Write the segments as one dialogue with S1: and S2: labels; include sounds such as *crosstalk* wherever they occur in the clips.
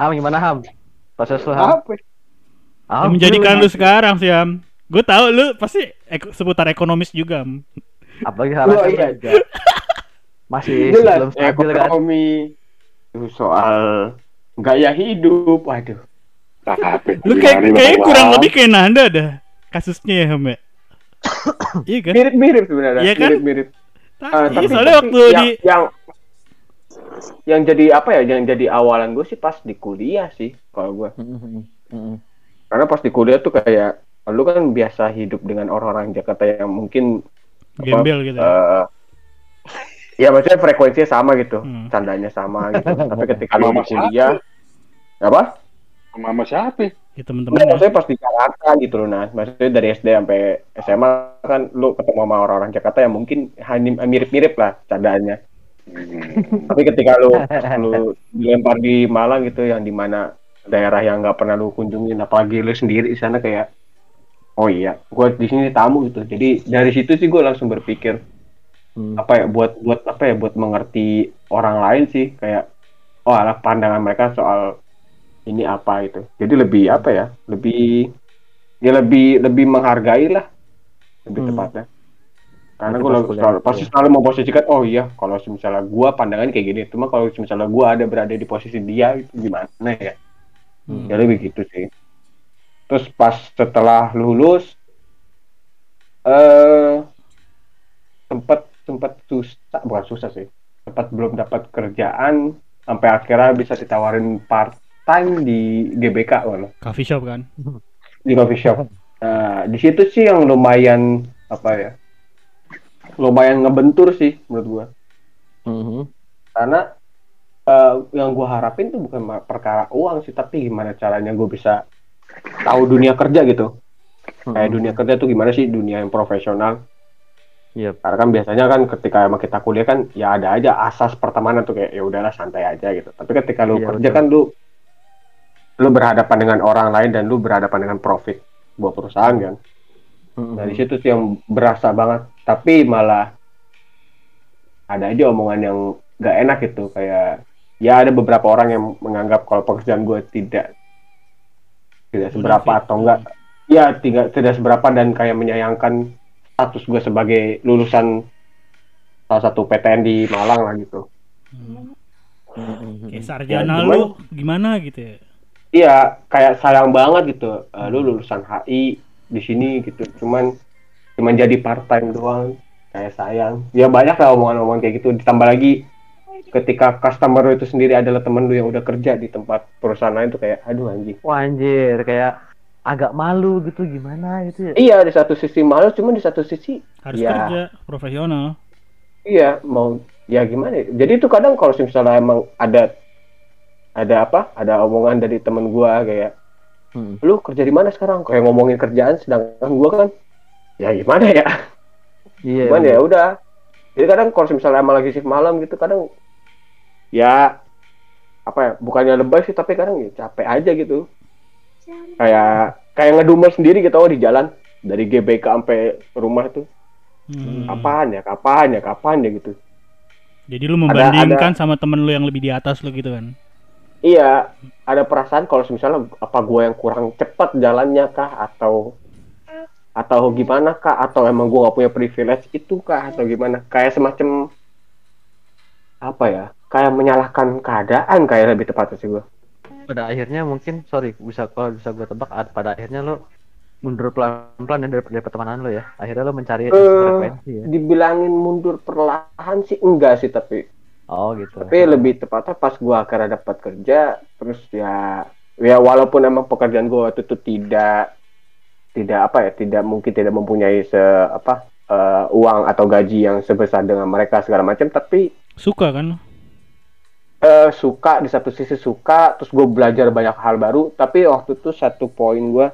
S1: Ham gimana Ham? Proses lu Ham?
S2: Apa?
S1: Ham,
S3: Yang menjadikan
S1: lu-
S3: sekarang sih Am. Gue tahu lu pasti ek- seputar ekonomis juga. Am.
S1: Apalagi sekarang
S2: Oh, iya.
S1: juga masih
S2: Jelas
S1: belum stabil kan?
S2: ekonomi itu soal gaya hidup. Waduh.
S3: Lu kayak kayak kurang lebih kayak Nanda dah kasusnya ya Ham ya. *coughs* iya kan?
S2: mirip-mirip sebenarnya.
S3: Iya kan?
S2: Mirip-mirip. Ah,
S3: iya,
S2: tapi-
S3: soalnya
S2: tapi
S3: waktu
S2: yang,
S3: di
S2: yang yang jadi apa ya? Yang jadi awalan gue sih pas di kuliah sih kalau gue. Karena pas di kuliah tuh kayak lu kan biasa hidup dengan orang-orang Jakarta yang mungkin apa,
S3: gembel gitu. ya.
S2: eh, ya maksudnya frekuensinya sama gitu,
S3: Hmm.
S2: candanya sama gitu. *laughs* Tapi ketika lu
S4: Sama
S2: di kuliah, apa?
S4: Mama siapa?
S3: Ya teman-teman.
S2: Enggak,
S3: ya.
S2: maksudnya pas di Jakarta gitu loh, nah. Maksudnya dari SD sampai SMA kan lu ketemu sama orang-orang Jakarta yang mungkin hanya mirip-mirip lah candaannya.
S4: Hmm.
S2: Tapi ketika lu lu dilempar di Malang gitu yang di mana daerah yang nggak pernah lu kunjungin apalagi lu sendiri di sana kayak oh iya gue di sini tamu gitu jadi dari situ sih gue langsung berpikir
S1: Hmm.
S2: apa ya buat buat apa ya buat mengerti orang lain sih kayak oh alah pandangan mereka soal ini apa itu jadi lebih apa ya lebih ya lebih lebih menghargai lah lebih
S1: Hmm.
S2: tepatnya karena gue selalu, pasti
S1: ya.
S2: selalu memposisikan oh iya kalau misalnya gue pandangan kayak gini cuma kalau misalnya gue ada berada di posisi dia itu gimana ya
S3: Hmm.
S2: ya lebih gitu sih terus pas setelah lulus eh sempat sempat susah bukan susah sih sempat belum dapat kerjaan sampai akhirnya bisa ditawarin part time di GBK loh
S3: Coffee shop kan.
S2: di coffee shop nah di situ sih yang lumayan apa ya lumayan ngebentur sih menurut gua
S1: Mhm.
S2: karena eh, yang gue harapin tuh bukan perkara uang sih tapi gimana caranya gue bisa tahu dunia kerja gitu kayak
S1: Mhm.
S2: dunia kerja tuh gimana sih dunia yang profesional
S1: Iya.
S2: karena kan biasanya kan ketika emang kita kuliah kan ya ada aja asas pertemanan tuh kayak ya udahlah santai aja gitu tapi ketika lu
S1: Iya,
S2: kerja
S1: betul.
S2: kan lu lu berhadapan dengan orang lain dan lu berhadapan dengan profit buat perusahaan kan Dari situ sih yang berasa banget. Tapi malah ada aja omongan yang gak enak gitu. Kayak ya ada beberapa orang yang menganggap kalau pekerjaan gue tidak tidak seberapa atau enggak ya tidak tidak seberapa dan kayak menyayangkan status gue sebagai lulusan salah satu PTN di Malang lah gitu.
S3: Hmm. Kayak sarjana
S2: Ya,
S3: lu gimana? gitu ya.
S2: iya kayak sayang banget gitu. Eh, lu lulusan HI di sini gitu cuman cuman jadi part time doang kayak sayang ya banyak lah omongan-omongan kayak gitu ditambah lagi ketika customer itu sendiri adalah temen lu yang udah kerja di tempat perusahaan lain tuh kayak aduh anjing
S1: Wah anjir kayak agak malu gitu gimana gitu ya.
S2: iya di satu sisi malu cuman di satu sisi
S3: Harus
S2: Ya.
S3: kerja profesional.
S2: iya mau ya gimana ya? jadi itu kadang kalau misalnya emang ada ada apa ada omongan dari temen gua kayak
S1: Hmm.
S2: lu kerja di mana sekarang? Kayak ngomongin kerjaan sedangkan gua kan ya gimana ya?
S1: Iya.
S2: cuman ya udah. Jadi kadang kalau misalnya emang lagi shift malam gitu kadang ya apa ya bukannya lebay sih tapi kadang ya capek aja gitu. Kayak kayak ngedumel sendiri gitu oh, di jalan. Dari GBK sampai rumah tuh.
S3: Hmm.
S2: kapan ya kapan ya kapan ya gitu.
S3: Jadi lu membandingkan sama temen lu yang lebih di atas lu gitu kan.
S2: iya ada perasaan kalau misalnya apa gua yang kurang cepat jalannya kah? Atau atau gimana kah? Atau emang gua nggak punya privilege itu kah? Atau gimana? Kayak semacam apa ya? Kayak menyalahkan keadaan kayak lebih tepatnya sih gua.
S1: Pada akhirnya mungkin sorry bisa kalau bisa gue tebak ad- pada akhirnya lo mundur pelan-pelan ya dari, dari pertemanan lo ya. Akhirnya lo mencari
S2: Eh,
S1: frekuensi ya.
S2: dibilangin mundur perlahan sih enggak sih tapi
S1: oh gitu
S2: tapi lebih tepatnya pas gua akhirnya dapat kerja terus ya ya walaupun emang pekerjaan gua waktu itu tidak tidak apa ya tidak mungkin tidak mempunyai se apa eh, uang atau gaji yang sebesar dengan mereka segala macam tapi
S3: Suka kan lu?
S2: eh, suka di satu sisi suka terus gue belajar banyak hal baru tapi waktu itu satu poin gua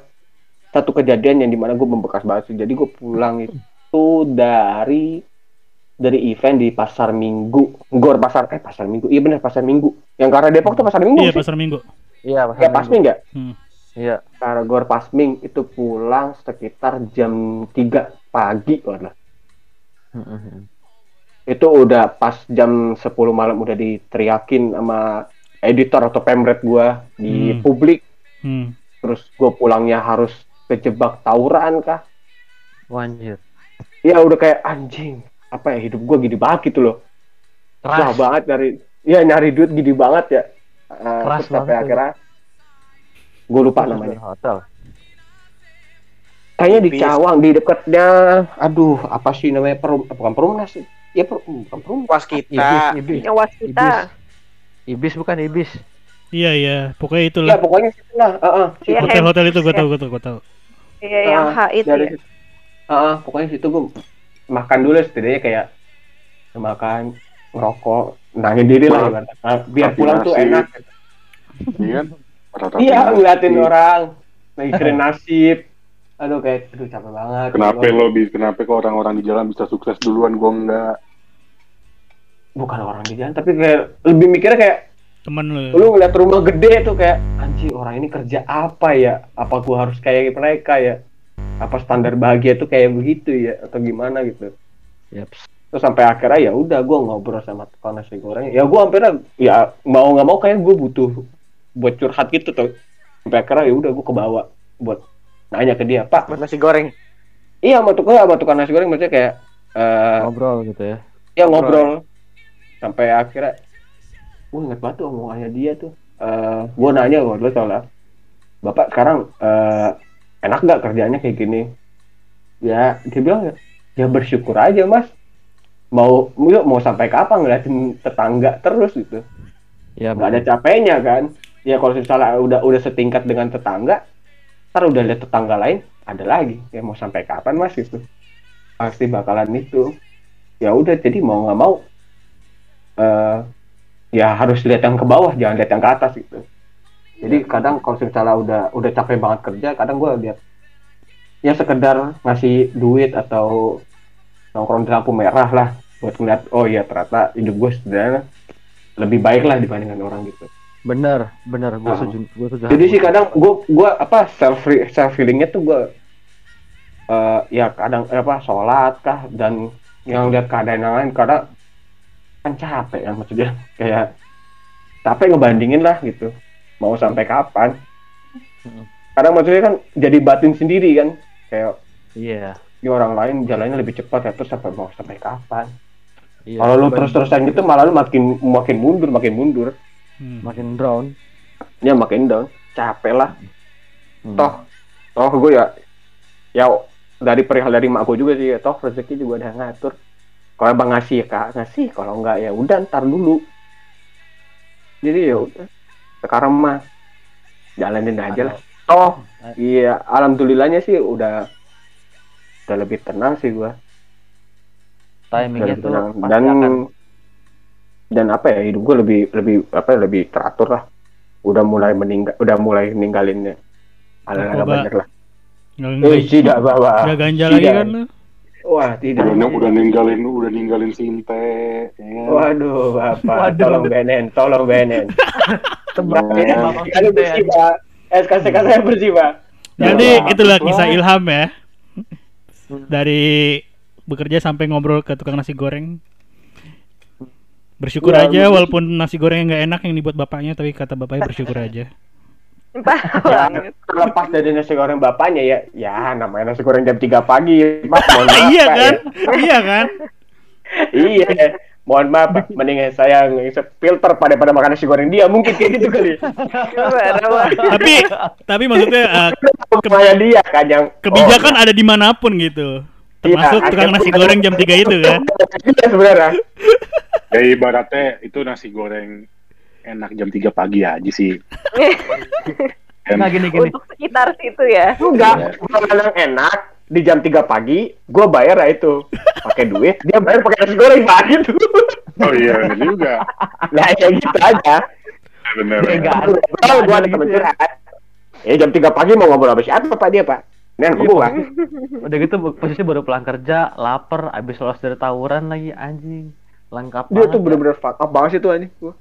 S2: satu kejadian yang di mana gue membekas banget sih jadi gue pulang *laughs* itu dari dari event di pasar minggu gor pasar eh pasar minggu iya benar pasar minggu yang karena Depok tuh pasar minggu
S3: Iya
S2: sih
S3: pasar minggu.
S1: iya
S2: ya pasming nggak
S3: Hmm.
S1: iya
S2: karena gor pasming itu pulang sekitar jam 3 pagi lah itu udah pas jam 10 malam udah diteriakin sama editor atau pemret gua di
S3: Hmm.
S2: publik
S3: Hmm.
S2: terus gue pulangnya harus kejebak tawuran kah
S1: Wanjir.
S2: ya udah kayak anjing apa ya hidup gue gini banget gitu loh susah
S1: Keras.
S2: banget nyari ya nyari duit gini banget ya Eh,
S1: Keras
S2: terus sampai
S1: banget,
S2: akhirnya gue lupa namanya
S1: Hotel.
S2: kayaknya di
S5: Ibis.
S2: Cawang di dekatnya aduh apa sih namanya perum bukan perumnas ya per, bukan perum
S5: Was kita.
S1: Ibis, ibis.
S6: Yang was kita.
S1: Ibis bukan ibis.
S3: Iya iya, pokoknya
S2: ya
S3: itulah.
S2: pokoknya situ lah Heeh, situ.
S6: Iya,
S3: Hotel-hotel itu gue
S6: ya.
S3: tahu gue tahu gue tahu.
S6: Iya, yang H itu
S2: dari
S6: ya.
S2: Heeh, pokoknya situ gue makan dulu setidaknya kayak makan ngerokok nangin diri lah. Nah, biar pulang tuh enak
S4: Iya kan?
S2: Iya ngeliatin orang mikirin nasib aduh kayak aduh capek banget
S4: Kenapa lo bi- kenapa kok orang-orang di jalan bisa sukses duluan gua enggak?
S2: bukan orang di jalan tapi kayak lebih mikirnya kayak
S3: Temen lu.
S2: lu ngeliat rumah gede tuh kayak anjing orang ini kerja apa ya apa gua harus kayak mereka ya apa standar bahagia tuh kayak begitu ya atau gimana gitu
S1: Yap.
S2: terus sampai akhirnya ya udah gue ngobrol sama tukang nasi goreng ya gue hampir ya mau nggak mau kayak gue butuh buat curhat gitu tuh sampai akhirnya ya udah gue kebawa buat nanya ke dia pak
S5: Buat nasi goreng.
S2: iya sama tukang sama tukang nasi goreng maksudnya kayak eh
S1: Ngobrol gitu ya.
S2: ya ngobrol sampai akhirnya gue inget banget tuh omongannya dia tuh eh gue nanya gue dulu soalnya bapak sekarang eh enak nggak kerjanya kayak gini? Ya dia bilang ya bersyukur aja mas. Mau yuk, mau sampai kapan ngeliatin tetangga terus gitu.
S1: Ya,
S2: nggak ada capeknya kan? Ya kalau misalnya udah udah setingkat dengan tetangga ntar udah lihat tetangga lain ada lagi. Ya mau sampai kapan mas gitu? Pasti bakalan itu. Ya udah jadi mau nggak mau eh ya harus lihat yang ke bawah jangan lihat yang ke atas gitu jadi kadang kalau misalnya udah udah capek banget kerja kadang gue lihat ya sekedar ngasih duit atau nongkrong di lampu merah lah buat ngeliat oh iya ternyata hidup gue sederhana lebih baik lah dibandingkan orang gitu
S1: Bener, bener. Gue
S2: Ah.
S1: setuju. Gue setuju.
S2: jadi sih kadang gue gua apa self self healingnya tuh gue eh ya kadang eh, apa sholat kah dan yang lihat keadaan yang lain kadang kan capek kan maksudnya *laughs* kayak capek ngebandingin lah gitu mau sampai kapan
S1: Mm.
S2: kadang maksudnya kan jadi batin sendiri kan kayak
S1: Iya.
S2: ya orang lain jalannya lebih cepat ya terus sampai mau sampai kapan
S1: Iya.
S2: kalau lu
S1: Bener.
S2: terus-terusan gitu malah lu makin makin mundur makin mundur
S3: Hmm.
S1: makin down.
S2: ya makin down capek lah
S1: Hmm.
S2: toh toh gue ya ya dari perihal dari mak gue juga sih ya, toh rezeki juga udah ngatur kalau abang ngasih ya kak ngasih kalau enggak ya udah ntar dulu jadi ya udah sekarang mah jalanin aja lah toh iya alhamdulillahnya sih udah udah lebih tenang sih gue
S1: timingnya tuh
S2: tenang.
S1: pasti
S2: dan
S1: akan
S2: dan apa ya hidup gue lebih lebih apa lebih teratur lah udah mulai meninggal udah mulai ninggalinnya hal-hal
S3: Narkoba.
S2: banyak lah
S3: Nggak
S2: eh tidak bawa
S3: nggak ganja lagi
S2: Tidak.
S3: kan lu?
S2: wah tidak
S4: Udah, udah ninggalin udah ninggalin Sinte. ya kan?
S2: Waduh, Bapak,
S1: Waduh.
S2: tolong BNN, tolong BNN. *laughs*
S1: tebaknya
S4: Nah.
S1: Bapak
S2: Kali bersih, Pak. SKSK saya bersih, Pak.
S3: Jadi
S2: Wah.
S3: itulah kisah Ilham ya.
S2: Hmm.
S3: Dari bekerja sampai ngobrol ke tukang nasi goreng. Bersyukur
S2: Ya,
S3: aja walaupun nasi goreng yang nggak enak yang dibuat bapaknya tapi kata bapaknya bersyukur aja.
S2: Ya, terlepas dari nasi goreng bapaknya ya, ya namanya nasi goreng jam 3 pagi, Mas. Mohon *laughs* maaf,
S3: iya kan?
S2: ya.
S3: iya kan? *laughs*
S2: Iya. Mohon maaf, Pak. *laughs* Mendingan saya filter pada pada makan nasi goreng dia mungkin kayak gitu kali.
S3: Tapi tapi maksudnya *laughs* uh,
S2: Ke mana dia kan yang
S3: kebijakan ada di mana pun gitu. Termasuk
S2: Iya,
S3: tukang nasi goreng jam 3 itu kan. *laughs*
S2: Iya sebenarnya.
S4: Ya ibaratnya itu nasi goreng enak jam 3 pagi aja sih.
S1: Nah gini gini.
S6: Untuk sekitar situ ya.
S2: Enggak, makanan enak di jam 3 pagi, gua bayar lah itu. Pakai duit, dia bayar pakai nasi goreng Pak gitu.
S4: Oh iya bener juga.
S2: Nah, kayak gitu aja.
S4: Bener.
S1: Dia nggak
S4: bener.
S1: ada.
S2: Kalau gua ada
S1: gitu
S2: temen
S1: ya.
S2: curhat. Ya jam 3 pagi mau ngobrol sama siapa Pak dia, Pak? Nen sama gua.
S1: Udah gitu posisi baru pulang kerja, lapar, abis lolos dari tawuran lagi anjing. Lengkap
S2: Dia
S1: banget.
S2: tuh
S1: ya.
S2: bener-bener fuck up banget sih tuh anjing gua.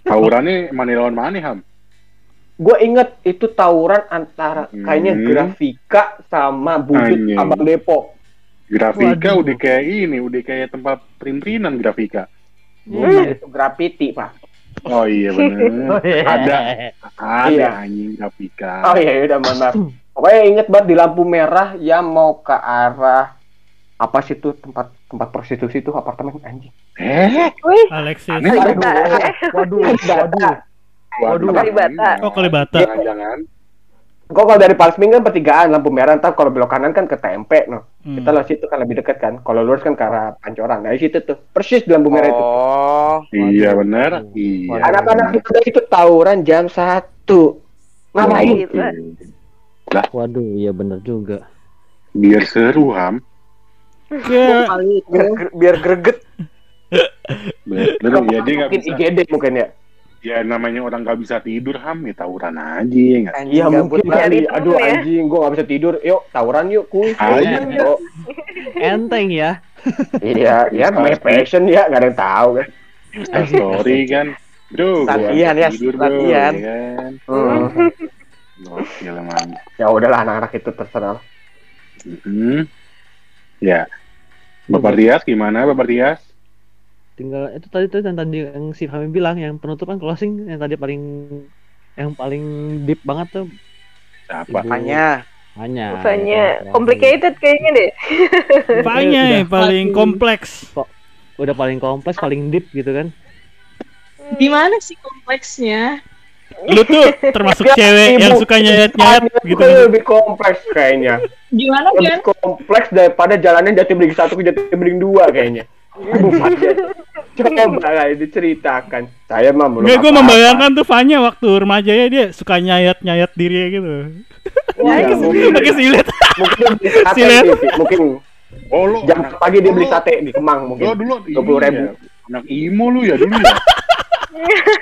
S4: Tawurannya mana lawan mana Ham?
S2: Gua inget itu tawuran antara kayaknya
S4: Hmm.
S2: Grafika sama Budut
S4: Anjing.
S2: Abang Depo.
S4: Grafika
S1: Waduh.
S4: udah kayak ini, udah kayak tempat print-printan grafika.
S2: Bukan itu graffiti, Pak.
S4: Oh iya *laughs* bener. Ada, ada
S2: Iya.
S4: anjing grafika.
S2: Oh iya, udah maaf. Pokoknya inget banget di lampu merah yang mau ke arah apa sih tuh tempat tempat prostitusi tuh apartemen anjing.
S4: Eh,
S6: Wih,
S3: Alexis.
S4: Aneh.
S1: Waduh, waduh. Waduh.
S6: Kalibata.
S3: Oh, Kalibata.
S4: Jangan-jangan.
S2: Kok kalau dari Palsming kan pertigaan lampu merah, ntar kalau belok kanan kan ke TMP, no.
S3: Hmm.
S2: Kita lewat situ kan lebih dekat kan. Kalau lurus kan ke arah Pancoran. Nah, di situ tuh. Persis di lampu merah itu.
S5: Oh,
S4: Iya bener.
S1: Waduh.
S4: Iya.
S2: Anak-anak itu dari situ tawuran jam satu. Ngapain?
S6: Gitu.
S1: Waduh, iya bener juga.
S4: Biar seru ham.
S3: Kayak
S2: Biar, biar greget.
S4: Bener, ya dia nggak
S2: mungkin
S4: bisa.
S2: IGD mungkin ya.
S4: Ya namanya orang nggak bisa tidur ham, ya tawuran aja ya nggak?
S5: anjing
S2: Iya mungkin kali. Aduh
S6: ya.
S2: anjing, gua gak bisa tidur. Yuk tawuran yuk kuy.
S4: Ayo.
S1: Enteng ya.
S2: Iya, ya namanya passion ya, nggak ada yang tahu kan.
S4: Story kan. Bro, gua
S5: Latihan,
S4: nggak
S5: ya, latihan.
S4: ya kan.
S2: Hmm.
S4: Gokil emang.
S2: Ya udahlah anak-anak itu terserah.
S4: Mhm. Ya. Bapak Rias gimana Bapak Rias?
S1: Tinggal itu tadi tuh yang tadi yang si Fahmi bilang yang penutupan closing yang tadi paling yang paling deep banget tuh
S4: Siapa?
S1: Ibu
S5: Apanya?
S1: hanya
S6: Rasanya complicated kayaknya deh. *laughs*
S3: yang paling
S1: pasti.
S3: kompleks?
S1: udah paling kompleks paling deep gitu kan
S7: Gimana sih kompleksnya?
S3: Lu tuh termasuk cewek yang suka nyayat-nyayat gitu.
S2: Itu lebih kompleks kayaknya.
S7: Gimana
S2: Lebih kompleks daripada jalannya jati beling satu ke jati beling dua kayaknya. Ya. Coba lah diceritakan. Saya mah belum
S3: Enggak, gue membayangkan tuh Fanya waktu remaja ya dia suka nyayat-nyayat diri gitu.
S2: Iya, mungkin,
S3: Pakai silet.
S2: mungkin
S3: Silet.
S2: mungkin
S4: Oh lu
S2: jam pagi dia beli sate di Kemang mungkin.
S4: dulu
S2: Dua puluh
S4: ini
S2: ribu.
S4: ya, anak imo lu ya dulu ya.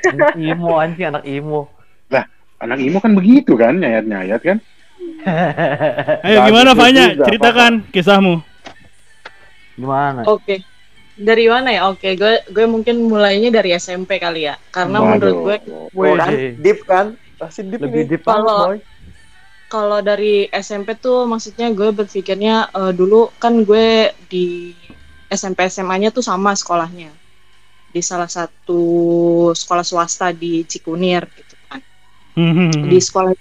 S1: anak imo anjing anak imo
S4: Anak imo kan begitu kan nyayat-nyayat kan?
S3: Ayo gimana Fanya? Ceritakan kisahmu.
S1: gimana
S7: Oke. Dari mana ya? Oke, gue gue mungkin mulainya dari SMP kali ya. Karena menurut gue
S5: Tuh kan, deep kan? Pasti deep
S1: lebih
S5: ini.
S1: deep
S7: Kalau-
S1: boy
S7: kalau dari SMP tuh maksudnya gue berpikirnya eh, dulu kan gue di SMP SMA-nya tuh sama sekolahnya di salah satu sekolah swasta di Cikunir gitu kan.
S3: Hmm.
S7: Di sekolah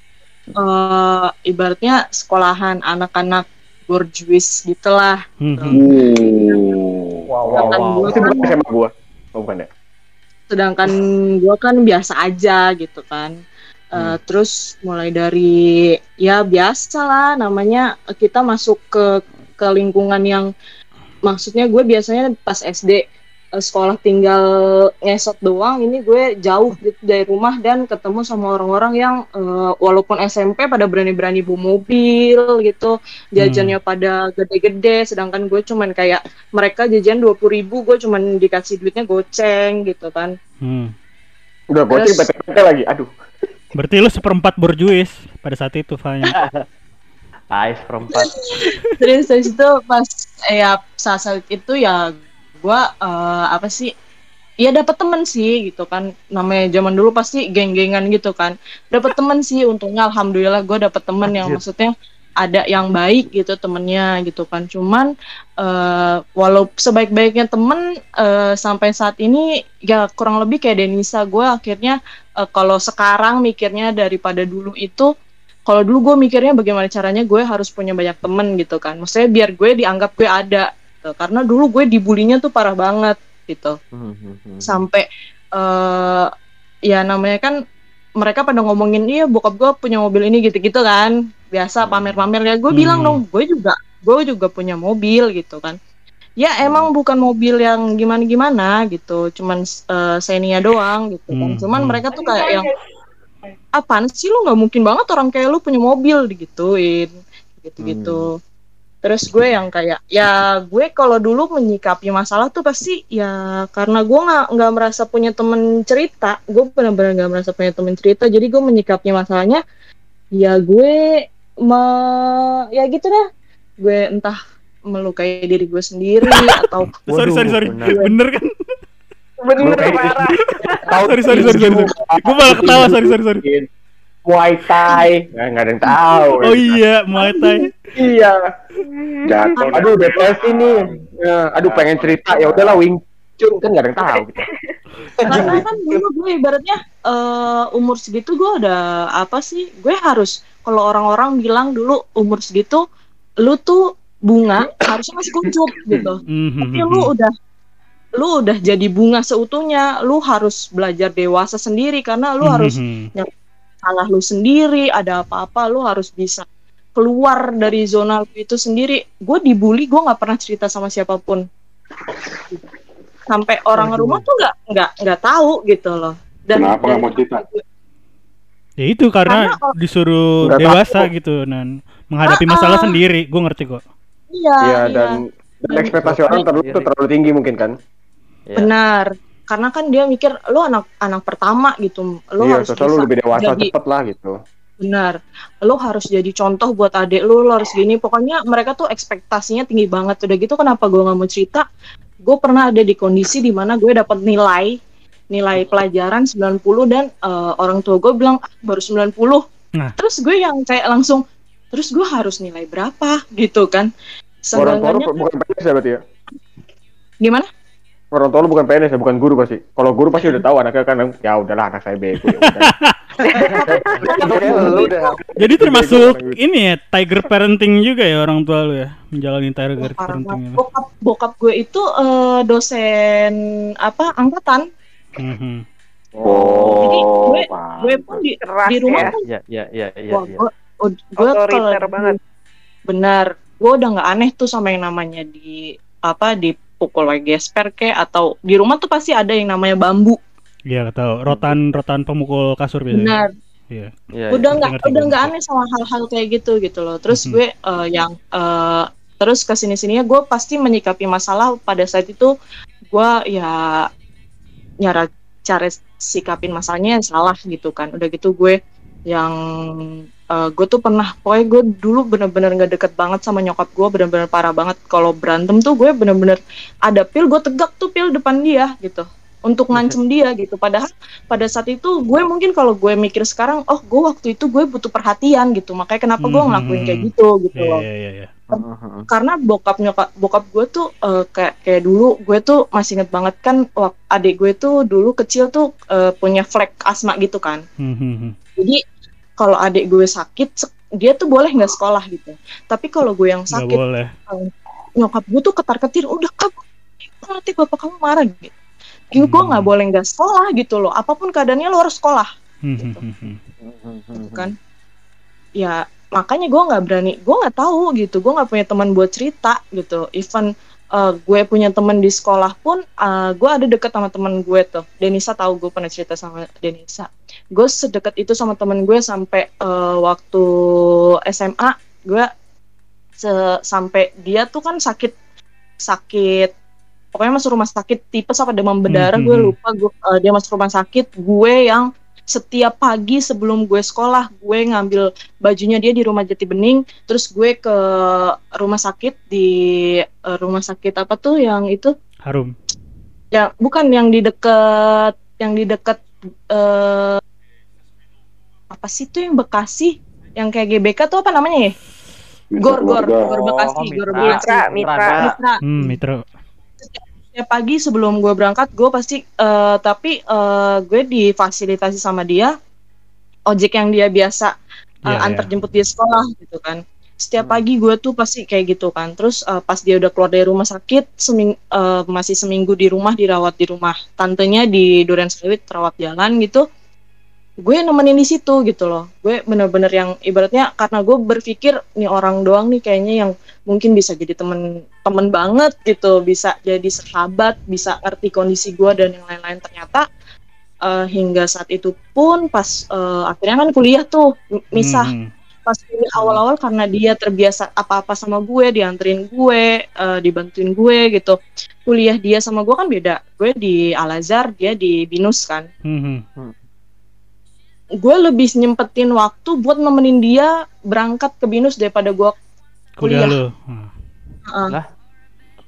S7: eh, ibaratnya sekolahan anak-anak borjuis gitulah.
S3: Hmm.
S2: Wow, wow,
S7: Sedangkan
S2: wow.
S7: gue
S2: Itu
S7: kan,
S2: bukan SMA gua. Oh, bukan ya?
S7: sedangkan gue kan biasa aja gitu kan. Eh, Terus mulai dari ya biasa lah namanya kita masuk ke ke lingkungan yang maksudnya gue biasanya pas SD sekolah tinggal ngesot doang ini gue jauh gitu dari rumah dan ketemu sama orang-orang yang eh, walaupun SMP pada berani-berani bawa mobil gitu jajannya pada gede-gede sedangkan gue cuman kayak mereka jajan dua puluh ribu gue cuman dikasih duitnya goceng gitu kan
S3: Hmm.
S2: Udah goceng PT-PT lagi. Aduh.
S3: Berarti lu seperempat borjuis pada saat itu Fanya. *laughs*
S1: Ais perempat
S7: terus situ pas eh, ya saat saat itu ya gua eh, apa sih ya dapat temen sih gitu kan. Namanya zaman dulu pasti geng-gengan gitu kan. Dapat temen sih untungnya alhamdulillah gua dapat temen yang maksudnya ada yang baik gitu temennya gitu kan. Cuman eh walau sebaik-baiknya temen eh, sampai saat ini ya kurang lebih kayak Denisa gue akhirnya eh, kalau sekarang mikirnya daripada dulu itu kalau dulu gue mikirnya bagaimana caranya gue harus punya banyak temen gitu kan. Maksudnya biar gue dianggap gue ada gitu. karena dulu gue dibulinya tuh parah banget gitu.
S1: Hmm, hmm, hmm.
S7: sampai eh ya namanya kan mereka pada ngomongin iya bokap gue punya mobil ini gitu-gitu kan. Biasa
S1: Hmm.
S7: pamer-pamer ya. Gue
S3: Hmm.
S7: bilang dong gue juga gue juga punya mobil gitu kan. Ya emang bukan mobil yang gimana-gimana gitu. Cuman eh, Xenia doang gitu kan.
S3: Hmm,
S7: cuman
S3: hmm.
S7: mereka tuh kayak yang apaan sih lu? Nggak mungkin banget orang kayak lu punya mobil digituin gitu-gitu terus gue yang kayak ya gue kalau dulu menyikapi masalah tuh pasti ya karena gue nggak nggak merasa punya temen cerita gue benar-benar nggak merasa punya temen cerita jadi gue menyikapi masalahnya ya gue me ya gitu dah gue entah melukai diri gue sendiri atau *laughs*
S3: sorry sorry sorry.
S1: benar.
S3: Bener kan?
S6: Bener parah.
S2: Tahu
S3: Sorry sorry sorry sorry. sorry. Gue malah ketawa sorry sorry sorry.
S2: Muay Thai. Nah, nggak ada yang tahu.
S3: Oh iya, Muay Thai.
S2: Iya.
S4: Jatuh.
S2: Aduh depresi nih. Ya, aduh pengen cerita ya udahlah Wing Chun kan nggak ada yang tahu. Gitu. *laughs*
S7: karena kan dulu gue ibaratnya eh, umur segitu gue udah apa sih gue harus kalau orang-orang bilang dulu umur segitu lu tuh bunga harusnya masih kuncup gitu
S3: Mhm,
S7: tapi lu udah lu udah jadi bunga seutuhnya lu harus belajar dewasa sendiri karena lu harus
S3: Mhm.
S7: Salah lu sendiri ada apa-apa lu harus bisa keluar dari zona lu itu sendiri gue dibully gue nggak pernah cerita sama siapa pun sampai orang rumah tuh nggak nggak nggak tahu gitu loh dan
S4: Kenapa nggak mau cerita?
S3: Ya itu karena
S7: Karena
S3: disuruh dewasa
S2: tahu.
S3: gitu dan menghadapi
S7: Ah,
S3: masalah
S7: ah.
S3: sendiri. Gue ngerti kok.
S7: iya
S2: Iya
S7: iya
S2: dan dan ekspektasi orang terlalu tuh terlalu tinggi mungkin kan.
S1: Ya.
S7: benar karena kan dia mikir lu anak anak pertama gitu lu
S2: iya,
S7: harus bisa
S2: lebih dewasa
S7: jadi
S2: cepet lah gitu.
S7: benar. Lu harus jadi contoh buat adik lu lu harus gini. Pokoknya mereka tuh ekspektasinya tinggi banget. Udah gitu kenapa gue nggak mau cerita? Gue pernah ada di kondisi di mana gue dapat nilai nilai pelajaran 90 dan eh, orang tua gue bilang ah, baru 90
S3: Nah.
S7: terus gue yang kayak langsung terus gue harus nilai berapa? Gitu kan.
S2: Orang tua bukan PNS ya berarti ya?
S7: gimana
S2: Orang tua lu bukan PNS ya, bukan guru pasti. Kalau guru pasti udah tahu anaknya kan ya udahlah anak saya bego ya udah.
S5: Udah
S3: Jadi termasuk
S2: orang
S3: ini ya tiger parenting juga ya orang tua lu ya menjalani tiger parenting itu.
S7: bokap bokap gue itu eh, dosen apa angkatan
S3: Mhm.
S7: Jadi
S4: Oh,
S7: gue-
S4: Pak.
S7: gue pun di
S6: Keras
S7: di rumah
S6: ya.
S7: pun
S1: Ya, ya, ya, ya,
S7: Wah,
S1: ya.
S7: gue, gue kalau
S6: banget.
S7: benar gue udah nggak aneh tuh sama yang namanya di apa dipukul lagi gesper kayak atau di rumah tuh pasti ada yang namanya bambu
S3: Iya tahu rotan rotan pemukul kasur biasanya.
S7: benar
S3: Iya.
S1: Ya,
S7: udah
S1: ya.
S7: nggak
S3: ngerti,
S7: udah nggak aneh sama hal-hal kayak gitu gitu loh terus
S3: Mhm.
S7: gue eh, yang eh, terus ke sini sininya gue pasti menyikapi masalah pada saat itu gue ya nyara cara sikapin masalahnya salah gitu kan udah gitu gue yang eh, gue tuh pernah pokoknya gue dulu bener-bener nggak deket banget sama nyokap gue bener-bener parah banget kalau berantem tuh gue bener-bener ada pil gue tegak tuh pil depan dia gitu untuk ngancem dia gitu padahal pada saat itu gue mungkin kalau gue mikir sekarang oh gue waktu itu gue butuh perhatian gitu makanya kenapa gue
S3: Hmm.
S7: ngelakuin kayak gitu gitu loh
S3: iya iya. iya.
S1: Mhm.
S7: karena bokap nyokap bokap gue tuh eh, kayak kayak dulu gue tuh masih inget banget kan adik gue tuh dulu kecil tuh eh, punya flek asma gitu kan
S3: Mhm.
S7: jadi kalau adik gue sakit dia tuh boleh nggak sekolah gitu. Tapi kalau gue yang sakit
S3: boleh.
S7: nyokap gue tuh ketar ketir udah kamu nanti bapak kamu marah gitu? Gue
S3: Hmm.
S7: nggak boleh nggak sekolah gitu loh. Apa pun keadaannya lo harus sekolah.
S3: Mhm.
S7: gitu kan. Ya makanya gue nggak berani gue nggak tahu gitu. Gue nggak punya teman buat cerita gitu. Even uh, gue punya teman di sekolah pun uh, gue ada deket sama teman gue tuh Denisa tahu gue pernah cerita sama Denisa gue sedekat itu sama teman gue sampai uh, waktu SMA gue se- sampai dia tuh kan sakit sakit pokoknya masuk rumah sakit tipes apa demam berdarah gue
S3: Mhm.
S7: lupa gue uh, dia masuk rumah sakit gue yang setiap pagi sebelum gue sekolah gue ngambil bajunya dia di rumah Jati Bening terus gue ke rumah sakit di uh, rumah sakit apa tuh yang itu
S3: Harum.
S7: ya bukan yang di deket yang di deket eh apa sih tuh yang Bekasi yang kayak GBK tuh apa namanya ya Gor Gor Gor Bekasi
S1: Oh,
S7: Gor
S1: Mitra.
S7: Bekasi
S6: Mitra, Mitra.
S7: Mitra
S3: Hmm, Mitra.
S7: Setiap pagi sebelum gue berangkat gue pasti eh, tapi eh, gue difasilitasi sama dia ojek yang dia biasa eh,
S3: Iya,
S7: antar
S3: iya.
S7: jemput dia sekolah gitu kan setiap
S1: Hmm.
S7: pagi gue tuh pasti kayak gitu kan terus eh, pas dia udah keluar dari rumah sakit seming, eh, masih seminggu di rumah dirawat di rumah tantenya di Duren Sawit rawat jalan gitu gue nemenin di situ gitu loh. Gue bener-bener yang ibaratnya karena gue berpikir nih orang doang nih kayaknya yang mungkin bisa jadi temen temen banget gitu bisa jadi sahabat bisa ngerti kondisi gue dan yang lain-lain. Ternyata eh, hingga saat itu pun pas eh, akhirnya kan kuliah tuh misah.
S3: Mhm.
S7: pas kuliah awal-awal karena dia terbiasa apa-apa sama gue dianterin gue eh, dibantuin gue gitu. Kuliah dia sama gue kan beda. Gue di Al Azhar dia di Binus kan.
S3: Mhm.
S7: Gue lebih nyempetin waktu buat nemenin dia berangkat ke Binus daripada gue
S3: Kuliah
S7: Kuliah.
S3: Nah,
S7: uh,
S1: Lah.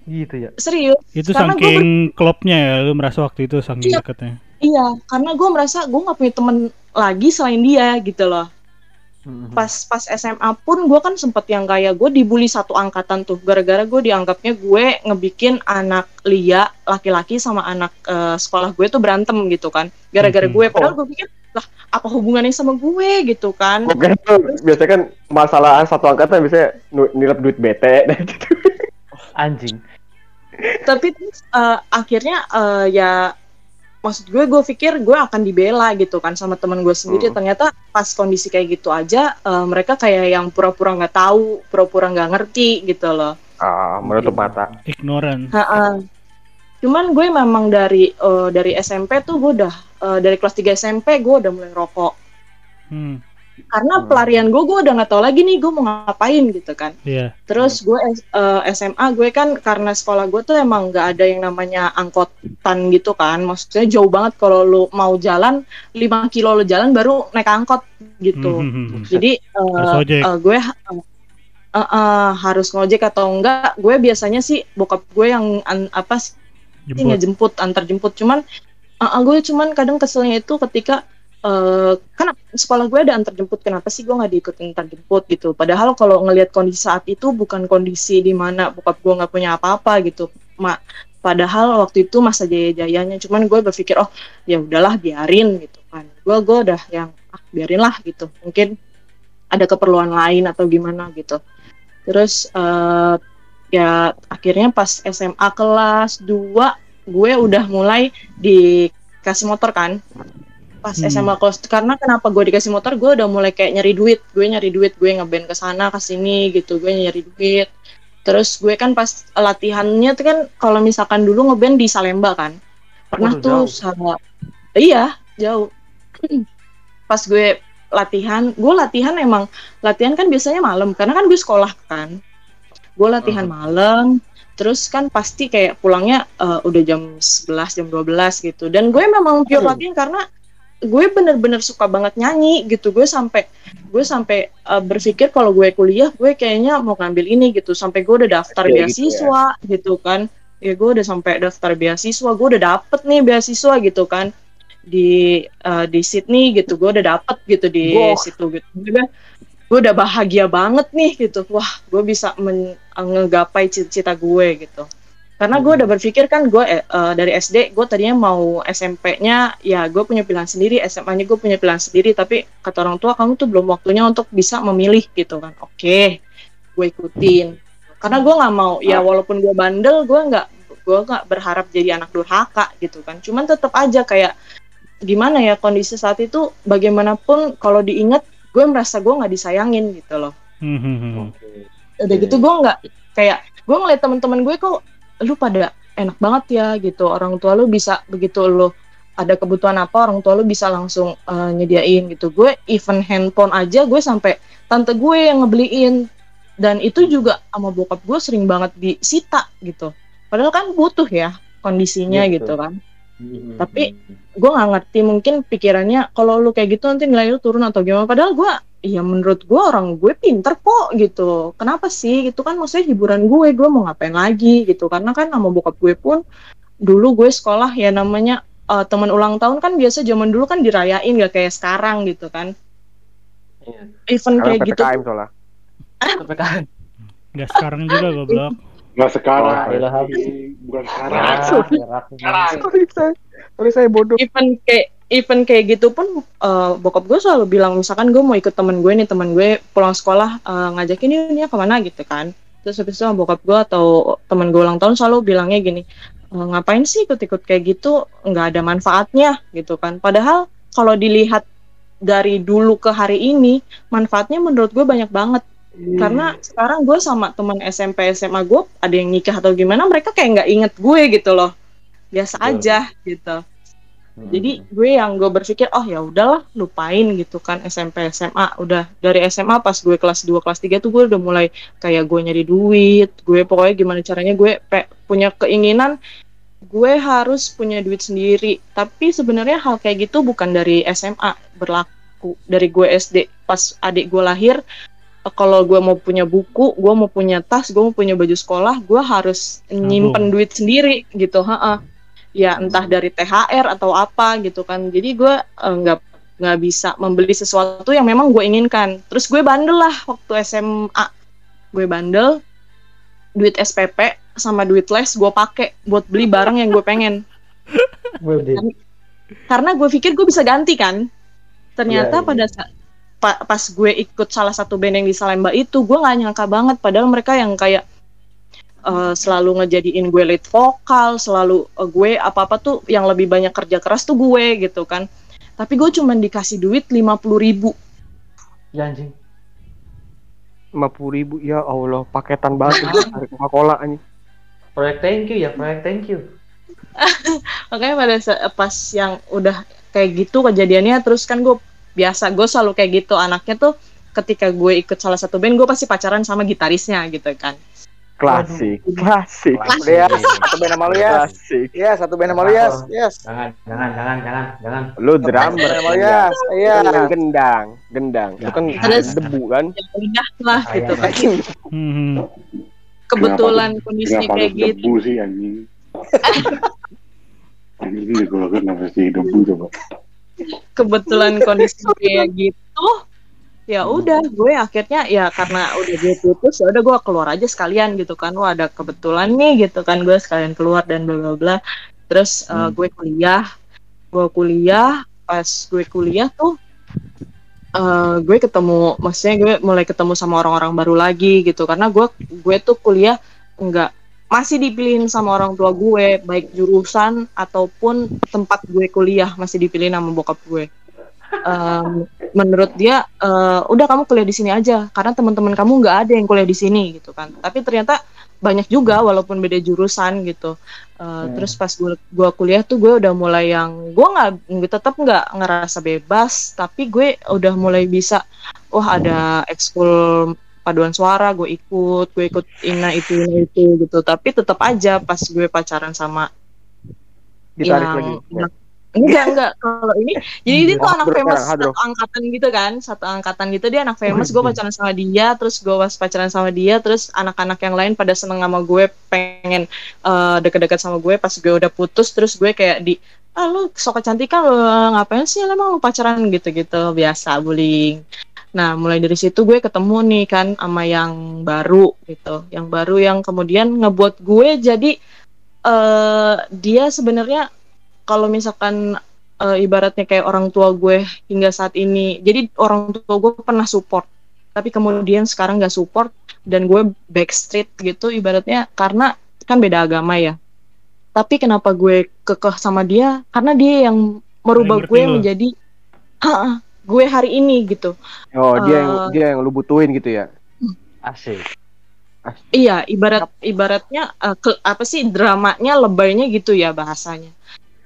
S1: Gitu ya.
S7: serius
S3: Itu
S7: Karena
S3: saking klopnya ya lu merasa waktu itu saking
S7: Iya.
S3: deketnya.
S7: iya karena gue merasa gue nggak punya temen lagi selain dia gitu loh
S1: Mhm.
S7: pas pas SMA pun gue kan sempet yang kayak gue dibully satu angkatan tuh gara-gara gue dianggapnya gue ngebikin anak Lia laki-laki sama anak eh, sekolah gue tuh berantem gitu kan gara-gara
S3: Mhm.
S7: gue padahal gue pikir lah apa hubungannya sama gue gitu kan
S2: Oke tuh biasanya kan masalah satu angkatan biasanya nilep duit bete *laughs* gitu.
S1: anjing
S7: tapi terus, eh, akhirnya eh, ya maksud gue gue pikir gue akan dibela gitu kan sama teman gue sendiri
S2: Hmm.
S7: ternyata pas kondisi kayak gitu aja eh, mereka kayak yang pura-pura nggak tahu pura-pura nggak ngerti gitu loh
S2: Ah, menutup mata.
S3: Ignoran.
S7: Ha-ha. Cuman gue memang dari eh, dari SMP tuh gue udah eh, dari kelas 3 SMP gue udah mulai rokok.
S3: Hmm.
S7: Karena
S2: Hmm.
S7: pelarian gue gue udah nggak tahu lagi nih gue mau ngapain gitu kan.
S3: Iya.
S7: Terus gue eh, SMA gue kan karena sekolah gue tuh emang nggak ada yang namanya angkotan gitu kan. Maksudnya jauh banget kalau lu mau jalan 5 kilo lu jalan baru naik angkot gitu.
S3: Hmm, hmm, hmm.
S7: Jadi eh,
S3: Harus ojek.
S7: eh, gue eh, eh, eh, harus ngojek atau enggak? Gue biasanya sih bokap gue yang an- apa sih
S3: Jemput.
S7: ngejemput antar jemput. Cuman uh, gue cuman kadang keselnya itu ketika uh, kan sekolah gue ada antar jemput. Kenapa sih gue nggak diikutin antar jemput gitu? Padahal kalau ngelihat kondisi saat itu bukan kondisi di mana bokap gue nggak punya apa-apa gitu mak padahal waktu itu masa jaya-jayanya. Cuman gue berpikir oh ya udahlah biarin gitu kan. Gue gue udah yang ah biarin lah gitu. Mungkin ada keperluan lain atau gimana gitu. Terus uh, ya akhirnya pas SMA kelas 2 gue udah mulai dikasih motor kan. Pas
S3: Hmm.
S7: SMA kelas karena kenapa gue dikasih motor? Gue udah mulai kayak nyari duit. Gue nyari duit gue ngeband ke sana ke sini gitu. Gue nyari duit. Terus gue kan pas latihannya tuh kan kalau misalkan dulu ngeband di Salemba kan. Pernah
S1: Waduh,
S7: tuh
S1: jauh.
S7: sama iya jauh. Pas gue latihan gue latihan emang latihan kan biasanya malam. Karena kan gue sekolah kan gue latihan malam terus kan pasti kayak pulangnya eh, udah jam 11 jam 12 gitu. Dan gue memang pure latihan karena gue bener-bener suka banget nyanyi gitu. Gue sampai gue sampai eh, berpikir kalau gue kuliah gue kayaknya mau ngambil ini gitu. Sampai gue udah daftar
S2: Kayak gitu ya.
S7: beasiswa gitu, kan. Ya gue udah sampai daftar beasiswa gue udah dapet nih beasiswa gitu kan. Di eh, di Sydney gitu gue udah dapet gitu di situ gitu. Gue gue udah bahagia banget nih gitu. Wah gue bisa men- ngegapai cita-cita gue gitu. Karena gue udah berpikir kan gue eh, eh, dari SD gue tadinya mau SMP-nya ya gue punya pilihan sendiri SMA-nya gue punya pilihan sendiri tapi kata orang tua kamu tuh belum waktunya untuk bisa memilih gitu kan. Oke gue ikutin. Karena gue nggak mau ya walaupun gue bandel gue nggak gue nggak berharap jadi anak durhaka gitu kan. Cuman tetap aja kayak gimana ya kondisi saat itu bagaimanapun kalau diingat gue merasa gue nggak disayangin gitu loh.
S3: Hmm, hmm, hmm.
S7: udah gitu gue nggak kayak gue ngeliat teman-teman gue kok lu pada enak banget ya gitu. Orang tua lu bisa begitu lu ada kebutuhan apa orang tua lu bisa langsung eh, nyediain gitu. Gue even handphone aja gue sampai tante gue yang ngebeliin. Dan itu juga sama bokap gue sering banget disita gitu. Padahal kan butuh ya kondisinya
S2: Gitu.
S7: gitu kan Tapi- gue nggak ngerti mungkin pikirannya kalau lu kayak gitu nanti nilai lu turun atau gimana. Padahal gue ya menurut gue orang gue pinter kok gitu. Kenapa sih? Gitu kan maksudnya hiburan gue gue mau ngapain lagi gitu. Karena kan sama bokap gue pun dulu gue sekolah ya namanya eh, teman ulang tahun kan biasa zaman dulu kan dirayain gak kayak sekarang gitu kan.
S1: Iya.
S7: event kayak gitu.
S2: PPKM soalnya. *laughs*
S1: PPKM
S3: Nggak sekarang juga goblok.
S4: Nggak sekarang.
S1: Ah, ilah,
S4: Bukan sekarang.
S1: sekarang.
S2: Sorry saya, sorry saya bodoh.
S7: event kayak event kayak gitu pun eh, bokap gue selalu bilang misalkan gue mau ikut temen gue nih temen gue pulang sekolah eh, ngajakin ini ya ke mana? Gitu kan. Terus habis itu sama bokap gue atau temen gue ulang tahun selalu bilangnya gini "Eh, ngapain sih ikut-ikut kayak gitu? Nggak ada manfaatnya gitu kan. Padahal kalau dilihat dari dulu ke hari ini manfaatnya menurut gue banyak banget karena sekarang gue sama teman SMP SMA gue ada yang nikah atau gimana mereka kayak nggak inget gue gitu loh. Biasa
S1: Betul.
S7: aja gitu. Jadi gue yang gue berpikir oh ya udahlah lupain gitu kan SMP SMA udah dari SMA pas gue kelas 2 kelas 3 tuh gue udah mulai kayak gue nyari duit gue pokoknya gimana caranya gue pe- punya keinginan gue harus punya duit sendiri. Tapi sebenarnya hal kayak gitu bukan dari SMA berlaku dari gue SD pas adik gue lahir kalau gue mau punya buku gue mau punya tas gue mau punya baju sekolah gue harus nyimpen duit sendiri gitu ha ya entah dari THR atau apa gitu kan. Jadi gue eh, nggak nggak bisa membeli sesuatu yang memang gue inginkan. Terus gue bandel lah waktu SMA gue bandel duit SPP sama duit les gue pakai buat beli barang yang gue pengen. Karena gue pikir gue bisa ganti kan. Ternyata
S2: Iya, iya.
S7: pada sa- pa- pas gue ikut salah satu band yang di Salemba itu gue nggak nyangka banget. Padahal mereka yang kayak eh, selalu ngejadiin gue lead vokal selalu eh, gue apa apa tuh yang lebih banyak kerja keras tuh gue gitu kan. Tapi gue cuma dikasih duit lima puluh ribu.
S1: Ya anjing.
S2: lima puluh ribu ya Allah paketan banget. *laughs* Dari Coca Cola anjing.
S1: Proyek thank you ya, proyek thank you. *laughs*
S7: makanya pada pas yang udah kayak gitu kejadiannya terus kan gue biasa. Gue selalu kayak gitu. Anaknya tuh ketika gue ikut salah satu band gue pasti pacaran sama gitarisnya gitu kan.
S2: Klasik klasik.
S5: Ya, satu band sama lu ya.
S2: klasik.
S5: Iya, satu band sama lu ya. Yes.
S1: Jangan, jangan, jangan, jangan, jangan.
S2: lu drummer
S5: sama lu ya. Iya.
S2: Gendang, gendang. Itu kan
S7: Terus-
S2: debu kan?
S7: Ya udah lah gitu. kan
S3: Hmm.
S7: kebetulan kondisi kayak gitu
S4: debu sih anjing? Anjing *laughs* ini gue kenapa sih debu coba
S7: kebetulan *laughs* kondisi kayak gitu ya udah gue akhirnya ya karena udah gue putus ya udah gue keluar aja sekalian gitu kan. Wah ada kebetulan nih gitu kan gue sekalian keluar dan bla bla bla. Terus uh, gue kuliah gue kuliah pas gue kuliah tuh uh, gue ketemu maksudnya gue mulai ketemu sama orang-orang baru lagi gitu. Karena gue gue tuh kuliah enggak masih dipilihin sama orang tua gue baik jurusan ataupun tempat gue kuliah masih dipilihin sama bokap gue. Em, menurut dia eh, udah kamu kuliah di sini aja karena teman-teman kamu nggak ada yang kuliah di sini gitu kan. Tapi ternyata banyak juga walaupun beda jurusan gitu. Eh, terus pas gue gua kuliah tuh gue udah mulai yang gue nggak gue tetap nggak ngerasa bebas tapi gue udah mulai bisa wah ada ekskul paduan suara gue ikut gue ikut ina itu ina itu gitu. Tapi tetap aja pas gue pacaran sama
S2: gitaris
S7: yang
S2: lagi
S7: anak- enggak enggak kalau ini jadi dia tuh anak famous satu angkatan gitu kan satu angkatan gitu. Dia anak famous gue pacaran sama dia terus gue pas pacaran sama dia terus anak-anak yang lain pada seneng sama gue pengen eh, deket-deket sama gue. Pas gue udah putus terus gue kayak di ah lu sok kecantikan lu ngapain sih? Emang lu pacaran? Gitu-gitu. Biasa bullying nah mulai dari situ gue ketemu nih kan sama yang baru gitu. Yang baru yang kemudian ngebuat gue jadi eh dia sebenarnya kalau misalkan eh, ibaratnya kayak orang tua gue hingga saat ini jadi orang tua gue pernah support tapi kemudian sekarang nggak support dan gue backstreet gitu ibaratnya karena kan beda agama ya. Tapi kenapa gue kekeh sama dia? Karena dia yang merubah gue menjadi "Ha-ha, gue hari ini gitu
S2: oh dia yang
S7: Eh,
S2: dia yang lu butuhin gitu ya
S1: Asik.
S7: Iya, ibarat ibaratnya eh, ke- apa sih dramanya lebaynya gitu ya bahasanya.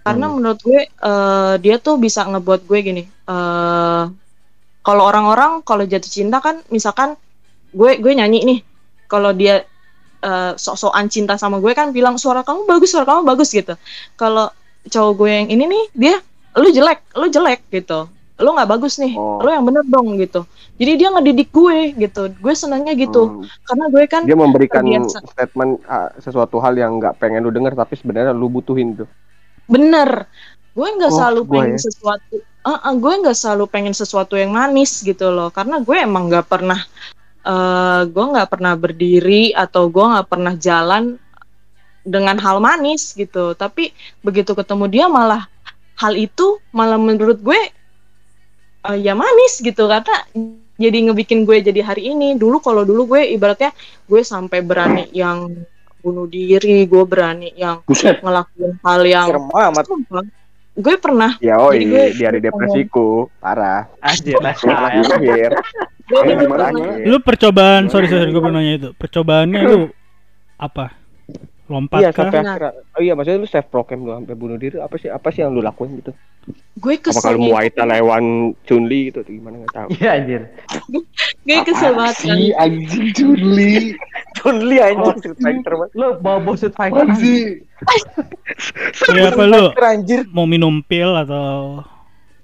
S7: Karena menurut gue eh, dia tuh bisa ngebuat gue gini. eh kalau orang-orang kalau jatuh cinta kan misalkan gue gue nyanyi nih. Kalau dia eh, sok-sokan cinta sama gue kan bilang suara kamu bagus, suara kamu bagus gitu. Kalau cowok gue yang ini nih dia lu jelek, lu jelek gitu. Lu nggak bagus nih.
S2: Oh.
S7: Lu yang bener dong gitu. Jadi dia ngedidik gue gitu. Gue senangnya gitu
S2: Hmm.
S7: karena gue kan
S2: dia memberikan
S7: terbiasa.
S2: statement ah, sesuatu hal yang nggak pengen lu denger tapi sebenarnya lu butuhin tuh
S7: bener gue nggak
S2: Oh,
S7: selalu
S2: gue
S7: pengen
S2: ya.
S7: sesuatu Ah, ah, gue nggak selalu pengen sesuatu yang manis gitu loh karena gue emang nggak pernah eh gue nggak pernah berdiri atau gue nggak pernah jalan dengan hal manis gitu tapi begitu ketemu dia malah hal itu malah menurut gue eh, ya manis gitu karena jadi ngebikin gue jadi hari ini. Dulu kalau dulu gue ibaratnya gue sampai berani yang bunuh diri gue berani yang
S4: buset.
S7: ngelakuin hal yang
S5: amat.
S7: Gue pernah.
S2: Ya oh
S7: Jadi gue-
S2: di hari depresiku. Parah.
S1: Anjir,
S7: pernah?
S3: Lu percobaan, sorry sorry gue mau nanya itu. Percobaannya lu apa? Lompat
S2: iya
S3: kah?
S2: sampai oh iya maksudnya lu self proclaim lu sampai bunuh diri. Apa sih apa sih yang lu lakuin gitu
S7: gue
S2: apa kalau Muay Thai lawan Chunli gitu atau gimana? Nggak tahu.
S1: Iya anjir.
S7: gue kesel banget kan
S4: si anjing Juli
S5: Chun-Li anjing *laughs* Street Fighter banget.
S1: Lu bawa boset fighter.
S4: Apaan sih? *laughs*
S3: Ya apa lu?
S5: Fighter, anjir.
S3: mau minum pil atau?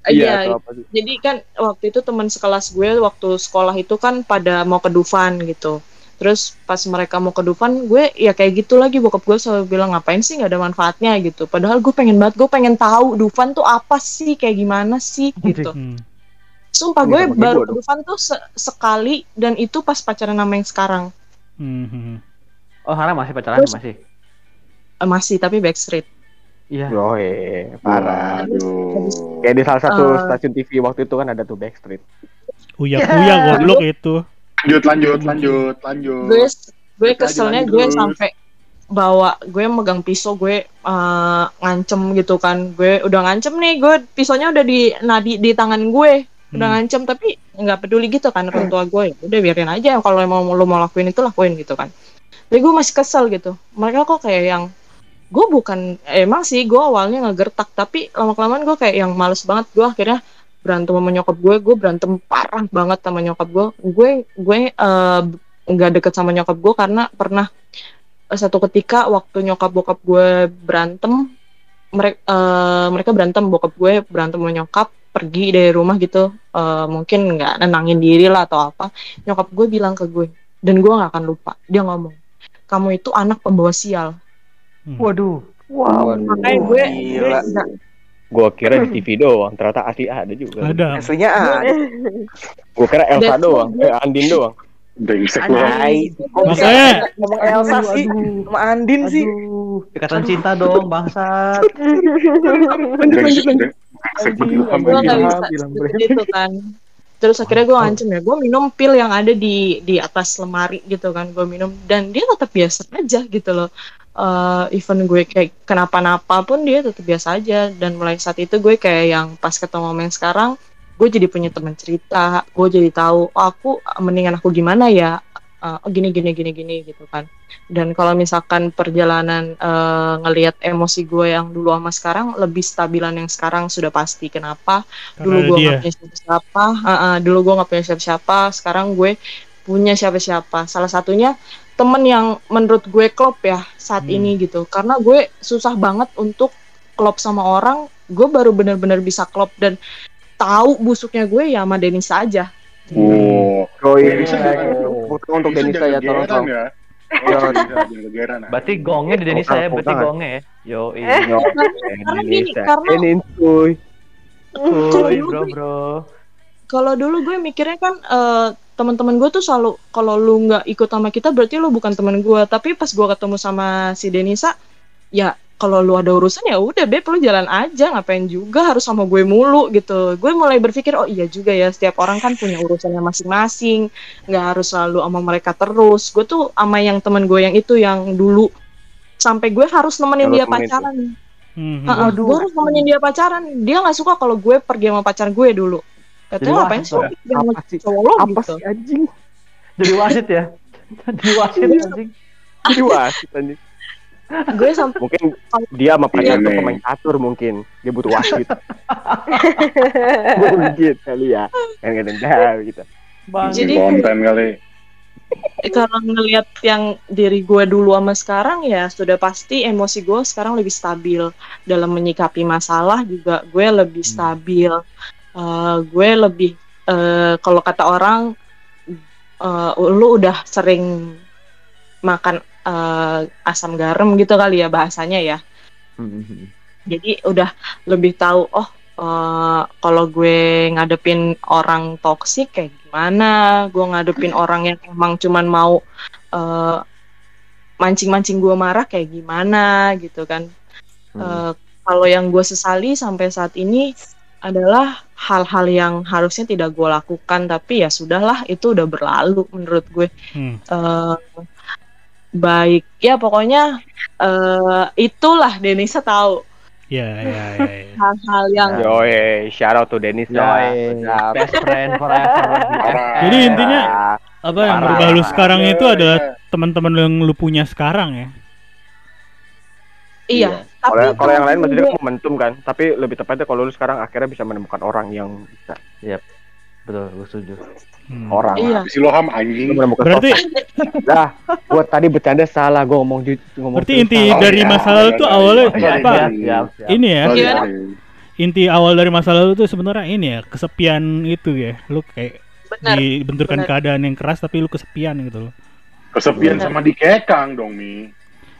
S7: Iya
S2: sih?
S7: jadi kan waktu itu teman sekelas gue waktu sekolah itu kan pada mau ke Dufan gitu terus pas mereka mau ke Dufan gue ya kayak gitu lagi bokap gue selalu bilang ngapain sih nggak ada manfaatnya gitu padahal gue pengen banget gue pengen tahu Dufan tuh apa sih kayak gimana sih gitu
S3: Hmm.
S7: sumpah gue
S2: kayak
S7: baru ke Dufan tuh se- sekali dan itu pas pacaran sama yang sekarang
S3: Hmm, hmm.
S1: Oh, sekarang masih pacaran
S7: Terus-
S1: masih.
S7: Eh, masih tapi backstreet
S1: Iya.
S2: Yoi, parah.
S4: Waduh.
S2: Kayak di salah satu
S7: Eh.
S2: stasiun TV waktu itu kan ada tuh Backstreet.
S3: Uya-uya *laughs* goblok itu.
S4: Lanjut, lanjut, lanjut, lanjut.
S7: gue gue keselnya gue sampai bawa gue megang pisau gue eh, ngancem gitu kan. Gue udah ngancem nih gue pisaunya udah di nadi di tangan gue. Udah
S3: Hmm.
S7: ngancem tapi nggak peduli gitu kan orang tua gue. Udah biarin aja. Kalau emang lo mau lakuin itu lakuin gitu kan. Tapi gue masih kesel gitu. Mereka kok kayak yang gue bukan emang sih gue awalnya ngegertak. Tapi lama kelamaan gue kayak yang males banget. Gue akhirnya berantem sama nyokap gue gue berantem parah banget sama nyokap gue gue gue eh, nggak deket sama nyokap gue karena pernah eh, satu ketika waktu nyokap bokap gue berantem mereka mereka berantem bokap gue berantem sama nyokap pergi dari rumah gitu eh, mungkin nggak nenangin diri lah atau apa nyokap gue bilang ke gue dan gue nggak akan lupa dia ngomong kamu itu anak pembawa sial
S3: Hmm.
S1: Waduh.
S5: Wow.
S7: makanya gue gue
S5: Gila.
S2: Gua kira di *laughs* TV doang, ternyata asli ada juga.
S3: Ada.
S5: Aslinya ah.
S2: Gua kira Elsa doang, eh Andin doang.
S4: Brengsek. Lu.
S3: Makanya-
S5: ngomong Elsa sih sama Andin sih.
S1: Aduh, ikatan cinta dong, bangsat. *laughs*
S4: Brengsek, brengsek. Lu Ilham,
S7: gue nggak
S4: anjing.
S7: bisa
S2: bilang
S7: seperti itu kan. Terus akhirnya gue ngancem ya. Gue minum pil yang ada di di atas lemari gitu kan. Gue minum. Dan dia tetap biasa aja gitu loh Eh, even gue kayak kenapa-napa pun dia tetap biasa aja. Dan mulai saat itu gue kayak yang pas ketemu yang sekarang gue jadi punya teman cerita. Gue jadi tahu oh, aku mendingan aku gimana ya? Eh, oh, gini gini gini gini gitu kan. Dan kalau misalkan perjalanan eh, ngelihat emosi gue yang dulu sama sekarang lebih stabilan yang sekarang sudah pasti. Kenapa? Dulu gue nggak punya siapa-siapa uh, uh, dulu gue nggak punya siapa-siapa. Sekarang gue punya siapa-siapa salah satunya temen yang menurut gue klop ya saat
S3: Hmm.
S7: ini gitu karena gue susah banget untuk klop sama orang gue baru benar-benar bisa klop dan tahu busuknya gue ya sama Denisa aja
S4: Wow.
S2: Yoi,
S4: Denisa
S2: Foto untuk
S4: Denisa
S2: Denisa ya, tolong tolong.
S4: ya. Oh, Denisa, jangan kegeeran, ah.
S1: Berarti gongnya di Denisa ya, berarti gongnya ya. Yo,
S7: Karena gini, karena-
S2: Ini cuy.
S1: Cuy, bro, bro.
S7: kalau dulu gue mikirnya kan eh, teman-teman gue tuh selalu kalau lu nggak ikut sama kita berarti lu bukan teman gue tapi pas gue ketemu sama si Denisa ya kalau lu ada urusan ya udah beb lu jalan aja ngapain juga harus sama gue mulu gitu. Gue mulai berpikir oh iya juga ya setiap orang kan punya urusannya masing-masing nggak harus selalu sama mereka terus. Gue tuh sama yang teman gue yang itu yang dulu. Sampai gue harus nemenin
S2: Harus
S7: dia pacaran.
S3: Hmm,
S7: Heeh, gue harus nemenin dia pacaran. Dia nggak suka kalau gue pergi sama pacar gue dulu
S1: Jadi
S7: ngapain sih
S2: Apa sih? Apa
S7: gitu
S2: sih anjing?
S1: Jadi wasit ya. *laughs* Jadi wasit anjing.
S2: Jadi wasit anjing.
S7: gue sampai
S2: Mungkin dia sama pacar
S4: Iya,
S2: tuh pemain catur mungkin. Dia butuh wasit. *laughs* mungkin kali ya. Kan kadang tahu gitu.
S1: Bang.
S7: Jadi-
S4: konten kali.
S7: kalau ngelihat yang diri gue dulu sama sekarang ya sudah pasti emosi gue sekarang lebih stabil dalam menyikapi masalah juga gue lebih
S1: Hmm.
S7: Eh, gue lebih eh, kalau kata orang eh, lu udah sering makan eh, asam garam gitu kali ya bahasanya ya
S1: Hmm.
S7: jadi udah lebih tahu oh eh, kalau gue ngadepin orang toksik kayak gimana gue ngadepin *clears throat* orang yang emang cuman mau eh, mancing-mancing gue marah kayak gimana gitu kan
S1: Hmm.
S7: Eh, kalau yang gue sesali sampai saat ini adalah hal-hal yang harusnya tidak gue lakukan tapi ya sudahlah itu udah berlalu menurut gue
S3: hmm.
S7: eh baik ya pokoknya eh itulah Denisa tahu
S3: Ya, ya, ya. ya. *laughs*
S7: hal-hal yang
S2: Yoi, shout out to Dennis
S1: Yoi, best friend forever.
S3: Jadi intinya apa yang
S2: Parah.
S3: merubah lu sekarang
S4: Iya,
S3: itu adalah
S4: iya.
S3: teman-teman yang lu punya sekarang ya.
S7: iya
S2: Kalau kalau yang lain maksudnya
S7: gue-
S2: momentum kan, tapi lebih tepatnya kalau lu sekarang akhirnya bisa menemukan orang yang bisa
S1: Betul, gue setuju.
S3: Hmm.
S2: orang.
S7: iya
S4: Si lo ham
S2: Lu
S4: anjing.
S2: menemukan
S3: Berarti.
S2: Dah, gua tadi bercanda salah, gua ngomong ngomong
S3: berarti inti
S2: salah.
S3: dari
S4: iya,
S3: masa lalu
S4: iya,
S3: tuh
S4: iya,
S3: awalnya
S4: iya, iya,
S3: apa?
S4: iya.
S1: Siap, siap.
S3: Ini ya,
S4: Sorry, sorry.
S3: inti awal dari masa lalu tuh sebenarnya ini ya, kesepian itu ya. Lu kayak
S7: benar
S3: dibenturkan
S7: benar.
S3: keadaan yang keras tapi lu kesepian gitu loh.
S4: Kesepian
S6: Benar.
S4: sama dikekang dong, Mi.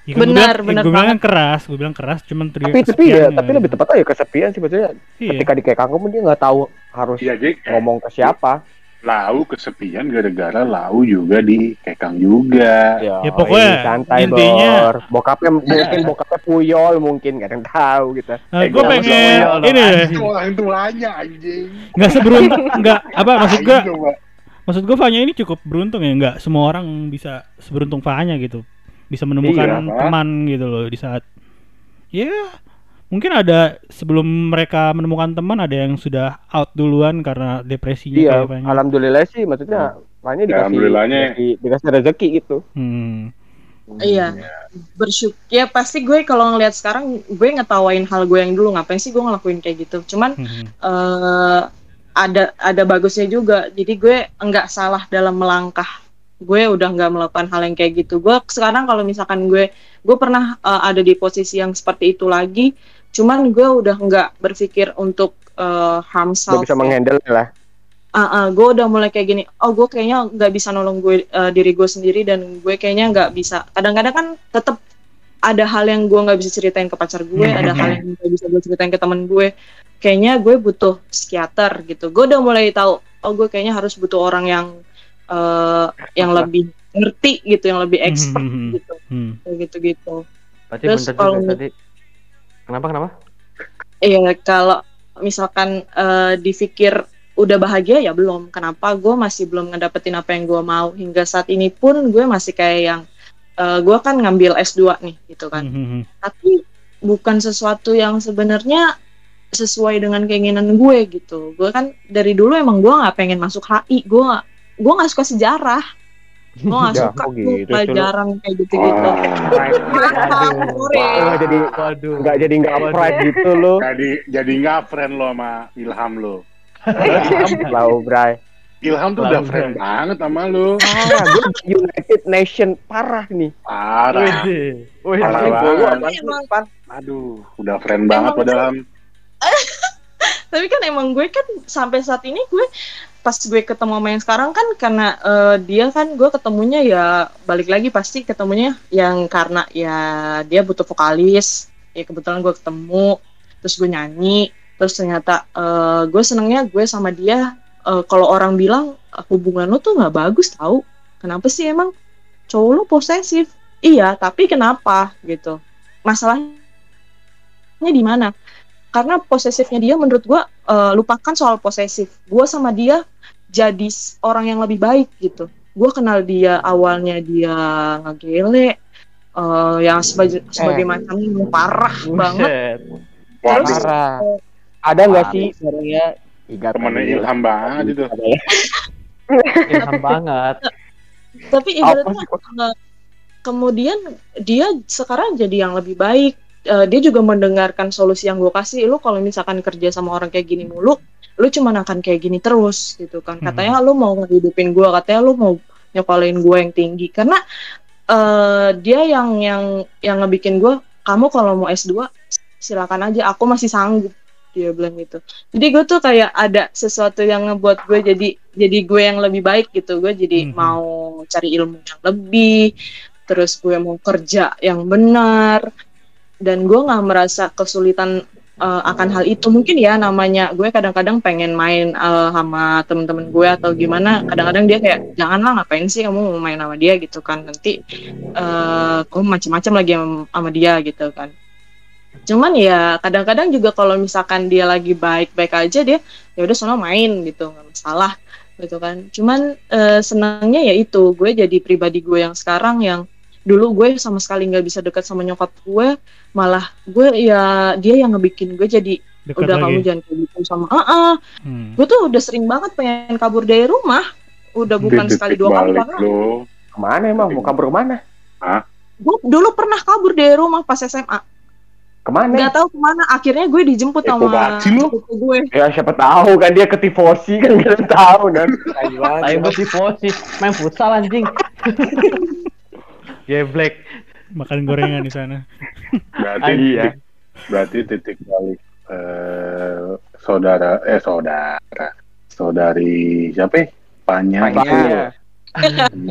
S3: Ya kan gua
S6: Benar,
S3: bilang,
S6: benar
S3: gue bilang kan keras, gue bilang keras, cuman teriak
S2: tapi tapi
S3: kesepian
S2: ya
S3: ya.
S2: tapi lebih tepat aja kesepian sih maksudnya
S3: Iya.
S2: ketika dikekang kamu dia nggak tahu harus
S4: Iya. Eh,
S2: ngomong ke siapa
S4: Lau kesepian gara-gara Lau juga dikekang juga.
S3: Ya, pokoknya
S2: ini santai
S3: intinya-
S2: bor bokapnya mungkin bokapnya puyol mungkin gak ada yang tahu gitu
S3: Nah,
S4: Eh,
S3: gue
S4: gua
S3: pengen
S1: maksudnya-
S3: ini deh,
S4: Itu orang tuanya anjing.
S3: nggak seberuntung, nggak apa maksud gue, maksud gue Fanya ini cukup beruntung ya, nggak semua orang bisa seberuntung Fanya gitu, bisa menemukan
S4: Iya,
S3: teman gitu loh di saat, ya mungkin ada sebelum mereka menemukan teman ada yang sudah out duluan karena depresinya
S2: iya
S3: kayak Fanya.
S2: alhamdulillah sih maksudnya Fanya
S4: Ya,
S2: dikasih
S4: alhamdulillahnya.
S2: dikasih, dikasih rezeki gitu
S3: Hmm.
S7: Iya. bersyukur ya pasti gue kalau ngelihat sekarang gue ngetawain hal gue yang dulu ngapain sih gue ngelakuin kayak gitu cuman
S3: Hmm.
S7: eh ada ada bagusnya juga jadi gue enggak salah dalam melangkah gue udah nggak melakukan hal yang kayak gitu gue sekarang kalau misalkan gue gue pernah eh, ada di posisi yang seperti itu lagi cuman gue udah nggak berpikir untuk eh, harm self
S2: bisa menghandle lah
S7: Ah, ah, gue udah mulai kayak gini. Oh, gue kayaknya nggak bisa nolong gue eh, diri gue sendiri dan gue kayaknya nggak bisa. Kadang-kadang kan tetap ada hal yang gue nggak bisa ceritain ke pacar gue, ada hal yang nggak bisa gue ceritain ke teman gue. Kayaknya gue butuh psikiater gitu. Gue udah mulai tahu. Oh, gue kayaknya harus butuh orang yang eh, yang lebih ngerti gitu, yang lebih expert
S3: Hmm.
S7: gitu,
S3: Hmm.
S7: kayak gitu-gitu.
S1: Berarti
S7: Terus kalau-
S1: tadi. Kenapa kenapa?
S7: Iya, kalau misalkan eh, dipikir udah bahagia ya belum. Kenapa gue masih belum ngedapetin apa yang gue mau hingga saat ini pun gue masih kayak yang eh, gue kan ngambil S2 nih gitu kan.
S3: Hmm, hmm, hmm.
S7: Tapi bukan sesuatu yang sebenarnya sesuai dengan keinginan gue gitu. Gue kan dari dulu emang gue nggak pengen masuk HI. Gue gue nggak suka sejarah. Gue nggak
S2: Ya,
S7: suka
S2: gitu lu?
S7: pelajaran kayak gitu-gitu.
S4: Wah,
S7: Sorry.
S2: nggak jadi
S1: Waduh.
S2: nggak jadi nggak upright gitu lo
S4: jadi jadi nggak friend lo sama Ilham lo.
S2: lau bray
S4: Ilham tuh udah friend banget sama lo.
S2: parah gue United Nation parah nih
S4: Parah.
S1: Wih, wih,
S4: Parah
S1: wih,
S4: banget.
S7: emang
S4: Aduh, udah friend banget padahal. *laughs*
S7: tapi kan emang gue kan sampai saat ini gue pas gue ketemu sama yang sekarang kan karena eh, dia kan gue ketemunya ya balik lagi pasti ketemunya yang karena ya dia butuh vokalis. Ya kebetulan gue ketemu terus gue nyanyi terus ternyata eh, gue senengnya gue sama dia eh, kalau orang bilang "Eh, hubungan lo tuh nggak bagus tahu kenapa sih emang cowok lo posesif? Iya tapi kenapa gitu? Masalahnya di mana karena posesifnya dia menurut gue eh, lupakan soal posesif gue sama dia jadi orang yang lebih baik gitu gue kenal dia awalnya dia ngegele eh, yang sebagai sebagai
S2: Eh.
S7: parah banget
S1: Buset.
S4: Waduh,
S7: Terus-
S2: parah ada nggak sih orangnya Iga
S4: temennya. Ilham banget itu. *laughs*
S1: Ilham banget.
S7: tapi
S2: Apa
S7: ibaratnya eh, kemudian dia sekarang jadi yang lebih baik Eh, dia juga mendengarkan solusi yang gue kasih. Lu kalau misalkan kerja sama orang kayak gini mulu lu cuman akan kayak gini terus gitu kan. Katanya lu mau ngehidupin gue katanya lu mau nyokolin gue yang tinggi. Karena eh, dia yang yang yang ngebikin gue kamu kalau mau S2 silakan aja aku masih sanggup dia bilang gitu. Jadi gue tuh kayak ada sesuatu yang ngebuat gue jadi jadi gue yang lebih baik gitu. Gue jadi
S3: Mhm.
S7: mau cari ilmu yang lebih terus gue mau kerja yang benar dan gue nggak merasa kesulitan eh, akan hal itu. Mungkin ya namanya gue kadang-kadang pengen main eh, sama temen-temen gue atau gimana. Kadang-kadang dia kayak janganlah ngapain sih kamu mau main sama dia? gitu kan. Nanti eh kamu macam-macam lagi sama, dia gitu kan. Cuman ya kadang-kadang juga kalau misalkan dia lagi baik-baik aja dia ya udah sono main gitu. Nggak masalah gitu kan. Cuman eh, senangnya ya itu. Gue jadi pribadi gue yang sekarang yang dulu gue sama sekali nggak bisa dekat sama nyokap gue malah gue ya dia yang ngebikin gue jadi
S3: Dekat
S7: udah
S3: lagi.
S7: kamu jangan kayak gitu sama ah ah
S3: Hmm.
S7: gue tuh udah sering banget pengen kabur dari rumah. Udah bukan
S4: Di
S7: sekali dua kali karena
S4: lo.
S2: ke mana emang? Mau kabur ke mana?
S7: Gue dulu pernah kabur dari rumah pas SMA
S2: ke mana?
S7: Nggak tahu ke mana. Akhirnya gue dijemput
S4: Eh, kok
S7: sama sepupu gue.
S2: Ya siapa tahu kan dia ketifosi kan kita tahu kan
S1: Tapi gue tifosi main futsal anjing. *laughs* Geblek.
S3: Makan gorengan di sana.
S4: Berarti
S2: Iya.
S4: titik, berarti titik balik eh, saudara eh saudara saudari siapa? ya? Panya.
S2: Panya.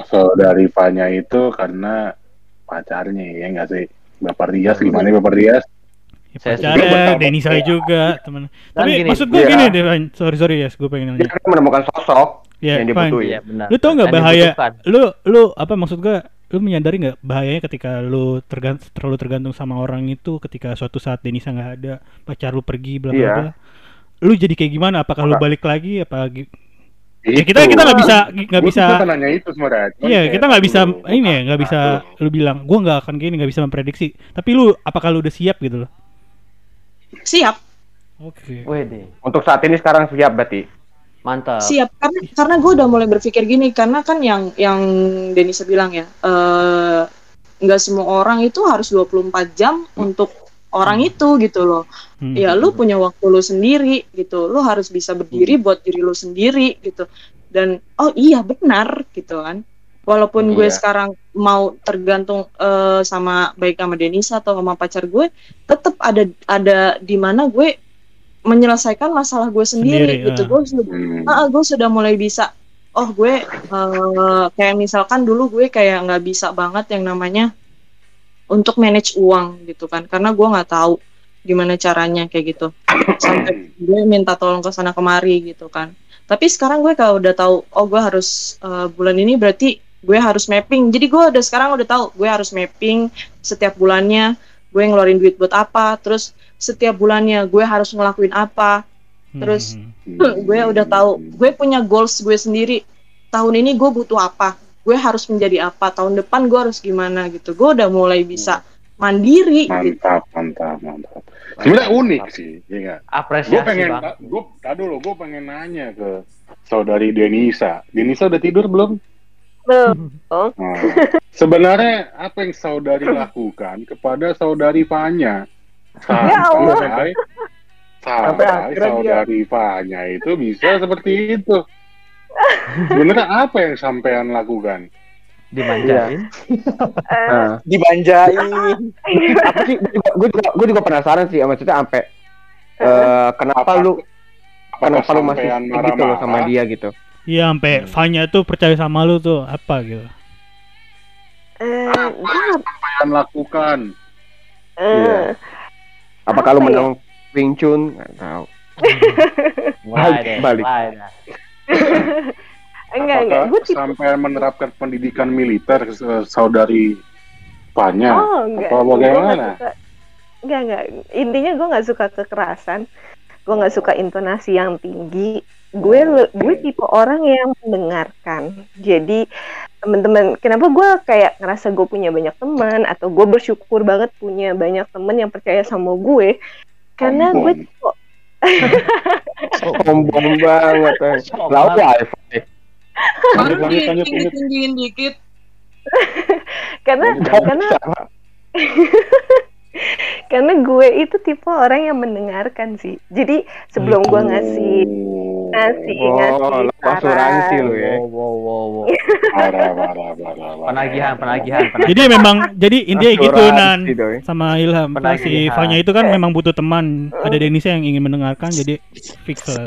S4: Saudari Fanya itu karena pacarnya ya nggak sih? Bapak Rias gimana Bapak Rias?
S3: Ya,
S1: Saya
S3: pacarnya. Denny saya juga teman.
S1: Dan
S3: Tapi
S1: gini,
S3: maksud gue
S2: iya.
S3: gini deh, sorry sorry ya, gue pengen
S2: Dia
S3: nanya.
S2: kan menemukan sosok
S3: Ya,
S2: yang dibutuhin.
S1: Iya benar.
S3: Lu tau nggak bahaya? Lu lu apa maksud gue? Lu menyadari nggak bahayanya ketika lu tergan- terlalu tergantung sama orang itu ketika suatu saat Denisa nggak ada, pacar lu pergi, bla bla
S2: Iya.
S3: bla. Lu jadi kayak gimana? Apakah lu
S2: Apa?
S3: balik lagi? Apa ya kita kita nggak bisa nggak bisa
S4: nanya itu sebenarnya. Cuman
S3: Iya, kita nggak bisa
S4: aduh,
S3: ini ya, nggak bisa
S4: aduh.
S3: lu bilang gua nggak akan gini, nggak bisa memprediksi. Tapi lu apakah lu udah siap gitu loh?
S7: siap
S3: Oke.
S1: Wede,
S2: Untuk saat ini sekarang siap berarti.
S1: Mantap.
S7: siap karena karena gue udah mulai berpikir gini karena kan yang yang Denisa bilang ya eh, nggak semua orang itu harus 24 jam untuk orang itu gitu loh.
S3: Hmm.
S7: ya lu punya waktu lu sendiri gitu. Lu harus bisa berdiri buat diri lu sendiri gitu. Dan oh iya benar gitu kan. Walaupun gue
S2: Iya.
S7: sekarang mau tergantung eh, sama baik sama Denisa atau sama pacar gue tetap ada ada di mana gue menyelesaikan masalah gue sendiri,
S3: Sendiri,
S7: gitu.
S3: ah.
S7: gue sudah
S4: Hmm.
S7: ah, gue sudah mulai bisa oh gue eh, kayak misalkan dulu gue kayak nggak bisa banget yang namanya untuk manage uang gitu kan karena gue nggak tahu gimana caranya kayak gitu. Sampai gue minta tolong ke sana kemari gitu kan. Tapi sekarang gue kalau udah tahu oh gue harus eh, bulan ini berarti gue harus mapping. Jadi gue udah sekarang udah tahu gue harus mapping setiap bulannya gue ngeluarin duit buat apa terus setiap bulannya gue harus ngelakuin apa terus-
S3: hmm, *laughs*
S7: gue udah tahu gue punya goals gue sendiri tahun ini gue butuh apa gue harus menjadi apa tahun depan gue harus gimana gitu gue udah mulai bisa mandiri gitu
S4: Mantap, mantap, mantap. Sebenarnya unik sih, iya nggak? Gue
S1: Apresiasi
S4: pengen, gue, tadi dulu gue pengen nanya ke saudari Denisa. Denisa udah tidur belum?
S6: Belum.
S4: Nah, *laughs* sebenarnya apa yang saudari lakukan kepada saudari Fanya
S6: Ya Allah.
S4: sampai
S2: Sampai
S4: sampai
S2: akhirnya dia-
S4: saudari Fanya itu bisa seperti itu? Sebenarnya apa yang sampean lakukan?
S1: Dimanjain. *laughs*
S6: Eh,
S2: Nah,
S5: Dibanjain.
S2: apa sih? Gue juga, gue juga penasaran sih, maksudnya sampai eh, kenapa
S4: Apa-
S2: lu
S4: Apakah
S2: kenapa lu masih stick gitu loh sama dia gitu?
S3: Iya, sampai Vanya tuh percaya sama lu tuh apa gitu.
S6: eh,
S4: Apa yang sampean lakukan?
S6: eh,
S2: Iya. Apakah lu
S6: Apa ya?
S2: menang Wing Chun? Nggak tahu. *laughs* Balik.
S1: dah. *laughs*
S6: enggak enggak gue tipe
S4: sampai menerapkan pendidikan militer saudari Fanya?
S6: oh enggak nggak
S4: bagaimana?
S6: suka enggak enggak intinya gue nggak suka kekerasan gue nggak suka intonasi yang tinggi gue le- gue tipe orang yang mendengarkan. Jadi teman-teman kenapa gue kayak ngerasa gue punya banyak teman atau gue bersyukur banget punya banyak teman yang percaya sama gue? Karena gue
S4: Sombong. *laughs*
S6: tipe
S2: Sombong banget. Lah wifi.
S4: Lanjut.
S7: tinggiin dikit. *laughs*
S6: Karena karena *laughs* karena gue itu tipe orang yang mendengarkan sih. Jadi sebelum gue ngasih ngasih
S2: Oh,
S6: ngasih
S2: asuransi lu ya.
S1: Wow, wow, wow, wow.
S4: Parah, parah.
S1: Penagihan, penagihan, penagihan.
S3: Jadi memang jadi intinya gitu nan sama Ilham si. Vanya itu kan memang butuh teman. Ada Denisa yang ingin mendengarkan jadi fix lah.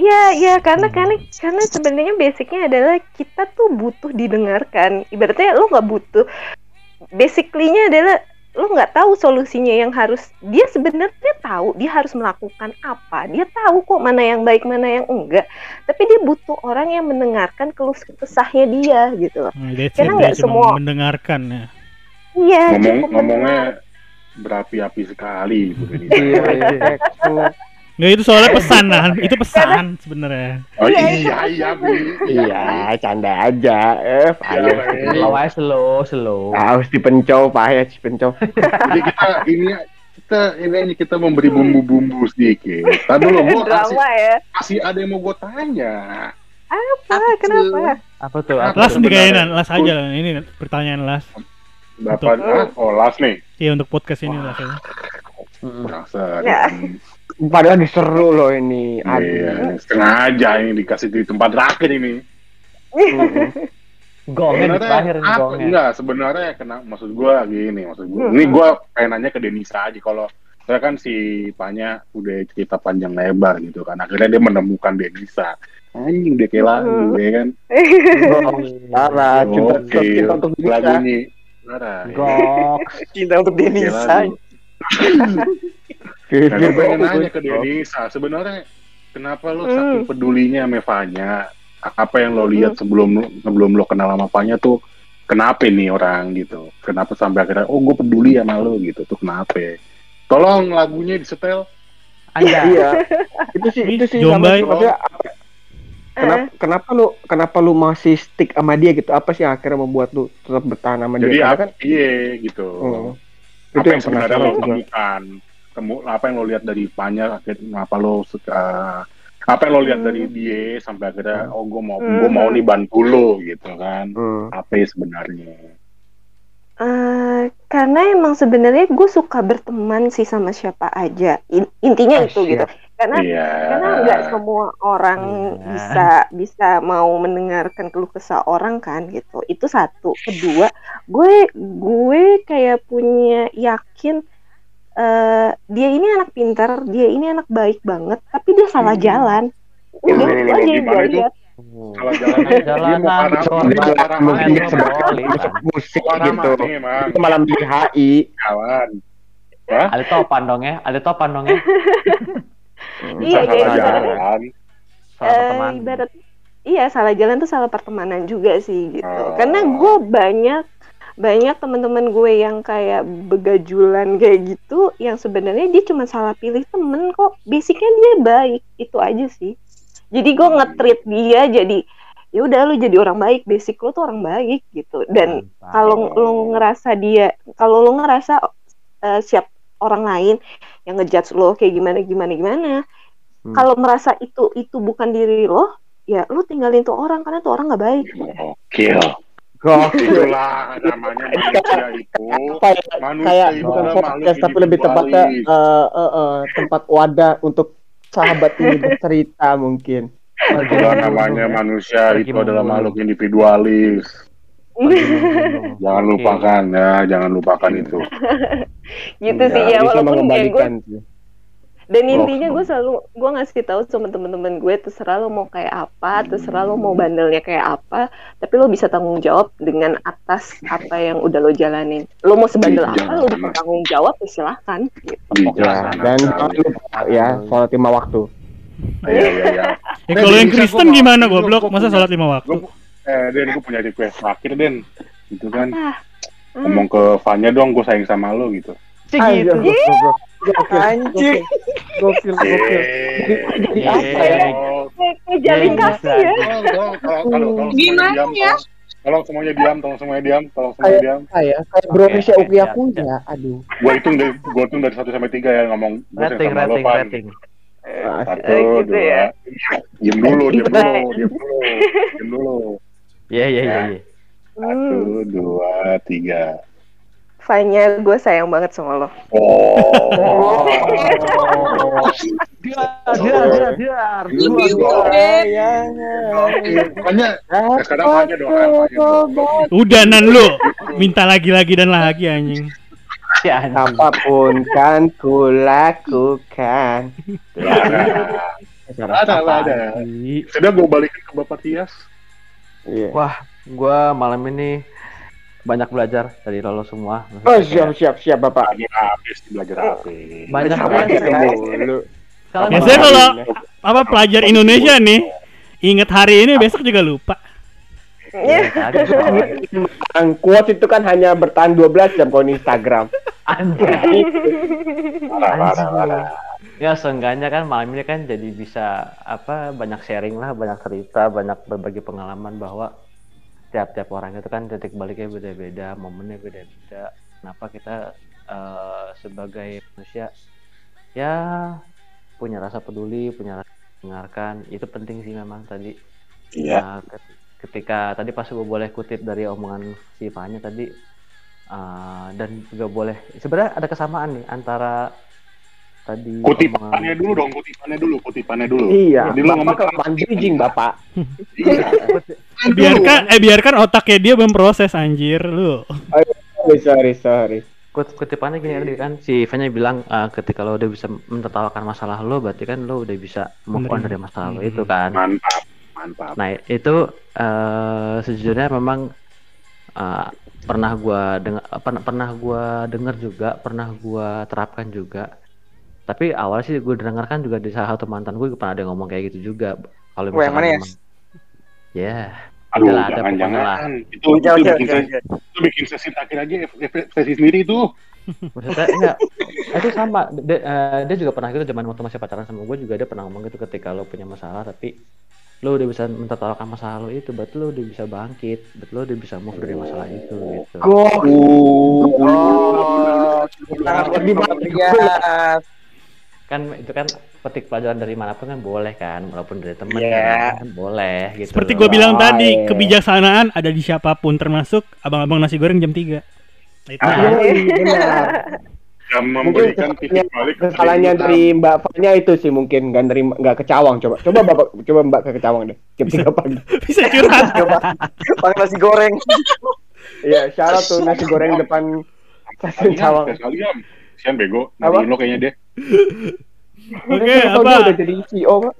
S6: ya ya karena karena karena sebenarnya basicnya adalah kita tuh butuh didengarkan ibaratnya lo nggak butuh basically-nya adalah lo nggak tahu solusinya yang harus dia sebenarnya tahu dia harus melakukan apa dia tahu kok mana yang baik mana yang enggak tapi dia butuh orang yang mendengarkan keluh kesahnya dia gitu loh
S3: Nah,
S6: Karena nggak semua-
S3: mendengarkan ya.
S6: iya
S4: Ngomong,
S6: cukup
S4: ngomongnya berapi-api sekali Bu Denisa.
S2: Iya, iya. *laughs*
S3: Nggak itu soalnya *laughs* pesan nan, itu pesan sebenarnya.
S4: Oh
S6: Iya,
S4: iya, iya, Bu.
S2: Iya, canda aja. Eh, ayo.
S4: Iya,
S1: Slow aja, slow, slow.
S2: Harus dipencau, Pak ya, dipencau. *laughs*
S4: Jadi kita ini kita ini ini kita memberi bumbu-bumbu sedikit. Tadi dulu gua kasih,
S6: ya
S4: kasih ada yang mau gue tanya.
S6: apa
S7: Apa
S6: kenapa
S1: Apa tuh? Apa
S3: Las
S1: tuh?
S3: las aja lah. Ini pertanyaan las.
S4: Bapak, ah, oh las nih.
S3: Iya untuk podcast ini las aja.
S1: Mm-mm.
S4: Kurang seru.
S2: Padahal diseru loh ini. Aduh.
S4: Iya, sengaja ini dikasih di tempat terakhir ini. *laughs*
S1: Gongnya di terakhir nih, gongnya.
S4: enggak sebenarnya kena maksud gua gini maksud gua. Ini gua pengen nanya ke Denisa aja kalau saya kan si Panya udah cerita panjang lebar gitu kan. Akhirnya dia menemukan Denisa. Anjing dia kayak lagu ya kan. *laughs*
S2: Parah, cinta
S4: Oke,
S2: cinta untuk.
S4: Parah. ya.
S1: Gok.
S5: Cinta untuk Denisa. *laughs*
S4: Nah, gue pengen nanya ke Denisa, sebenarnya kenapa lo
S6: Hmm.
S4: saking pedulinya sama Vanya? Apa yang lo lihat sebelum sebelum lo kenal sama Vanya tuh kenapa nih orang gitu? Kenapa sampai akhirnya oh gue peduli sama lo gitu tuh kenapa? Tolong lagunya disetel.
S1: Anda. *laughs*
S2: Iya. Itu sih itu sih sama
S3: Jombay.
S2: sih, maksudnya apa- Kenapa, kenapa lu kenapa lu masih stick sama dia gitu? Apa sih yang akhirnya membuat lu tetap bertahan sama
S4: Jadi
S2: dia?
S4: Apa?
S2: kan
S4: Iya gitu.
S2: Hmm.
S4: apa
S2: itu
S4: yang
S2: yang
S4: sebenarnya lo
S2: juga.
S4: temukan? Temu, apa yang lo lihat dari Vanya? akhirnya Apa lo suka? Apa yang lo lihat
S6: Hmm.
S4: dari dia sampai akhirnya oh gue mau
S6: Hmm.
S4: gue mau nih bantu lo gitu kan?
S2: Hmm.
S4: Apa ya sebenarnya?
S6: Eh, karena emang sebenarnya gue suka berteman sih sama siapa aja. In- intinya
S2: Ah,
S6: itu
S2: siap.
S6: gitu. Karena
S4: Iya.
S6: karena nggak semua orang
S1: Iya.
S6: bisa bisa mau mendengarkan keluh kesah orang kan gitu. Itu satu. Kedua, gue gue kayak punya yakin eh dia ini anak pintar, dia ini anak baik banget, tapi dia salah
S4: Hmm.
S6: jalan. Udah,
S4: Ini, ini,
S6: itu
S4: ini,
S6: aja
S4: itu?
S6: lihat.
S4: Salah jalan dia
S1: Jalanan,
S4: dia
S2: sebagai musik, gitu. Itu malam di HI.
S4: Kawan.
S1: Ada topan dong ya, ada topan dong ya. *laughs*
S6: Iya,
S4: Salah
S6: iya, iya.
S4: jalan.
S1: Salah
S6: Eh, ibarat iya salah jalan tuh salah pertemanan juga sih gitu
S4: Oh.
S6: karena gue banyak banyak teman-teman gue yang kayak begajulan kayak gitu yang sebenarnya dia cuma salah pilih temen kok. Basicnya dia baik itu aja sih. Jadi gue nge-treat dia jadi ya udah lu jadi orang baik basic lu tuh orang baik gitu. Dan kalau lu ngerasa dia kalau lu ngerasa eh, siap orang lain yang ngejudge lo kayak gimana gimana gimana
S1: Hmm.
S6: kalau merasa itu itu bukan diri lo ya lu tinggalin tuh orang karena tuh orang nggak baik.
S4: Gokil.
S2: Gokil. *laughs*
S4: Itulah namanya manusia itu.
S2: Kayak
S4: Manusia
S2: kayak
S4: itu
S2: bukan podcast
S4: makhluk
S2: tapi lebih tepatnya eh, eh, eh, tempat wadah untuk sahabat ini bercerita mungkin.
S4: Itulah namanya manusia itu adalah makhluk individualis. Jangan lupakan ya, jangan lupakan itu.
S6: gitu sih ya walaupun ya gue. Dan intinya gue selalu gue ngasih tahu sama temen-temen gue terserah lo mau kayak apa terserah lo mau bandelnya kayak apa tapi lo bisa tanggung jawab dengan atas apa yang udah lo jalanin lo mau sebandel
S4: Iya,
S6: apa lo bisa tanggung jawab ya silahkan gitu.
S2: Ya, dan ya sholat lima waktu.
S4: Iya, iya, iya. *laughs*
S3: Ya,
S4: Eh,
S3: kalau yang Kristen gimana
S4: gua-
S3: goblok? Masa sholat lima waktu?
S4: Gua- Eh, Den, gue punya request terakhir, Den. Gitu kan.
S6: Hmm.
S4: Ngomong ke Vanya dong, gue sayang sama lo gitu.
S2: Anjir,
S1: gitu.
S2: goblok. Gokil,
S5: Anjir.
S2: Gokil, gokil. Jadi apa ya?
S6: Kayak kayak jalin
S1: Iya,
S6: kasih ya
S7: Gimana ya?
S4: tolong. Semuanya diam, tolong semuanya diam, tolong semuanya diam.
S2: kayak kayak Bro Ukiya
S1: siap,
S2: punya. Aduh.
S4: Gue hitung dari gue hitung dari 1 sampai 3 ya ngomong
S1: Rating, rating, rating.
S4: Satu,
S6: Eh, gitu
S4: dua.
S6: ya.
S4: Diam dulu, diam dulu, diam dulu, diam dulu. *laughs*
S1: Iya, iya, iya. iya.
S4: Satu, dua, tiga.
S6: Fanya gue sayang banget sama lo
S4: Oh.
S1: Dar, dar, dar, dar.
S7: Lebih
S4: dong, kan, Vanya dong.
S3: Udah nan lu minta lagi-lagi dan lagi anjing.
S1: Si anjing.
S2: Apa pun kan ku lakukan.
S4: Ada, ada, ada. Sudah gue balikin ke Bapak Tias.
S2: Iya.
S1: Wah, gua malam ini banyak belajar dari lo semua.
S2: Oh siap siap siap bapak.
S4: Lagi habis belajar habis.
S1: Banyak
S2: Sama
S1: belajar.
S3: Biasanya kalau apa pelajar Indonesia nih inget hari ini besok juga lupa.
S1: Iya.
S2: Yang kuat itu kan hanya bertahan 12 jam kalau di Instagram.
S4: Parah, parah.
S1: Ya seenggaknya kan malam ini kan jadi bisa apa banyak sharing lah, banyak cerita, banyak berbagi pengalaman bahwa tiap-tiap orang itu kan titik baliknya beda-beda, momennya beda-beda. Kenapa kita eh, sebagai manusia ya punya rasa peduli, punya rasa mendengarkan, itu penting sih memang tadi.
S4: Iya.
S1: Nah, ket- ketika tadi pas gue boleh kutip dari omongan si Fanya tadi eh, dan juga boleh sebenarnya ada kesamaan nih antara tadi
S4: Kutipannya
S1: omongan-
S4: dulu dong, kutipannya dulu, kutipannya dulu.
S2: Iya.
S4: Jadi lu ngomong
S2: Bapak kelamaan bridging bapak.
S4: Iya. *laughs*
S3: Biarkan eh biarkan otaknya dia memproses anjir lu.
S2: Sorry sorry sorry.
S1: Kut- kutipannya gini tadi kan si Fanya bilang eh, ketika lo udah bisa mentertawakan masalah lo berarti kan lo udah bisa move on dari masalah lo
S3: Hmm.
S1: itu kan
S4: Mantap. Mantap.
S1: Nah itu eh sejujurnya memang eh, pernah gua dengar pernah pernah gua dengar juga pernah gua terapkan juga. Tapi awal sih gue dengarkan juga di salah satu mantan gue pernah ada ngomong kayak gitu juga. Kalau
S5: yang mana ya?
S1: ya
S4: Aduh,
S1: Udah lah, ada
S4: jangan-jangan
S1: pokoknya lah.
S4: itu, itu,
S5: oke,
S4: bikin sesi,
S5: oke.
S4: itu bikin sesi terakhir aja sesi sendiri tuh.
S1: maksudnya enggak itu sama dia, eh, dia juga pernah gitu zaman waktu masih pacaran sama gue juga dia pernah ngomong gitu ketika lo punya masalah tapi lo udah bisa tolong masalah lo itu berarti lo udah bisa bangkit berarti lo udah bisa move dari masalah itu gitu
S5: Oh, sangat lebih banget.
S1: Kan itu kan petik pelajaran dari mana pun kan boleh kan walaupun dari teman
S5: Iya.
S1: kan boleh gitu
S3: Seperti gue bilang tadi,
S2: Baik.
S3: kebijaksanaan ada di siapa pun termasuk abang-abang nasi goreng jam 3. Nah, itu
S4: Ah. *laughs*
S2: benar.
S4: Yang
S2: Mungkin
S4: memberikan
S2: kesalahannya,
S4: titik balik ke
S2: kesalahannya dari Mbak Fanya itu sih mungkin nggak dari nggak ke Cawang coba coba bapak coba Mbak ke Cawang deh jam tiga pagi *laughs*
S3: Bisa curhat. *laughs*
S5: Pakai nasi goreng.
S2: Iya syarat tuh nasi goreng depan stasiun Cawang
S4: sekali Sian bego,
S2: Apa?
S4: nariin lo kayaknya deh. *laughs*
S3: Oke,
S2: tahu
S3: apa?
S2: udah jadi CEO Pak.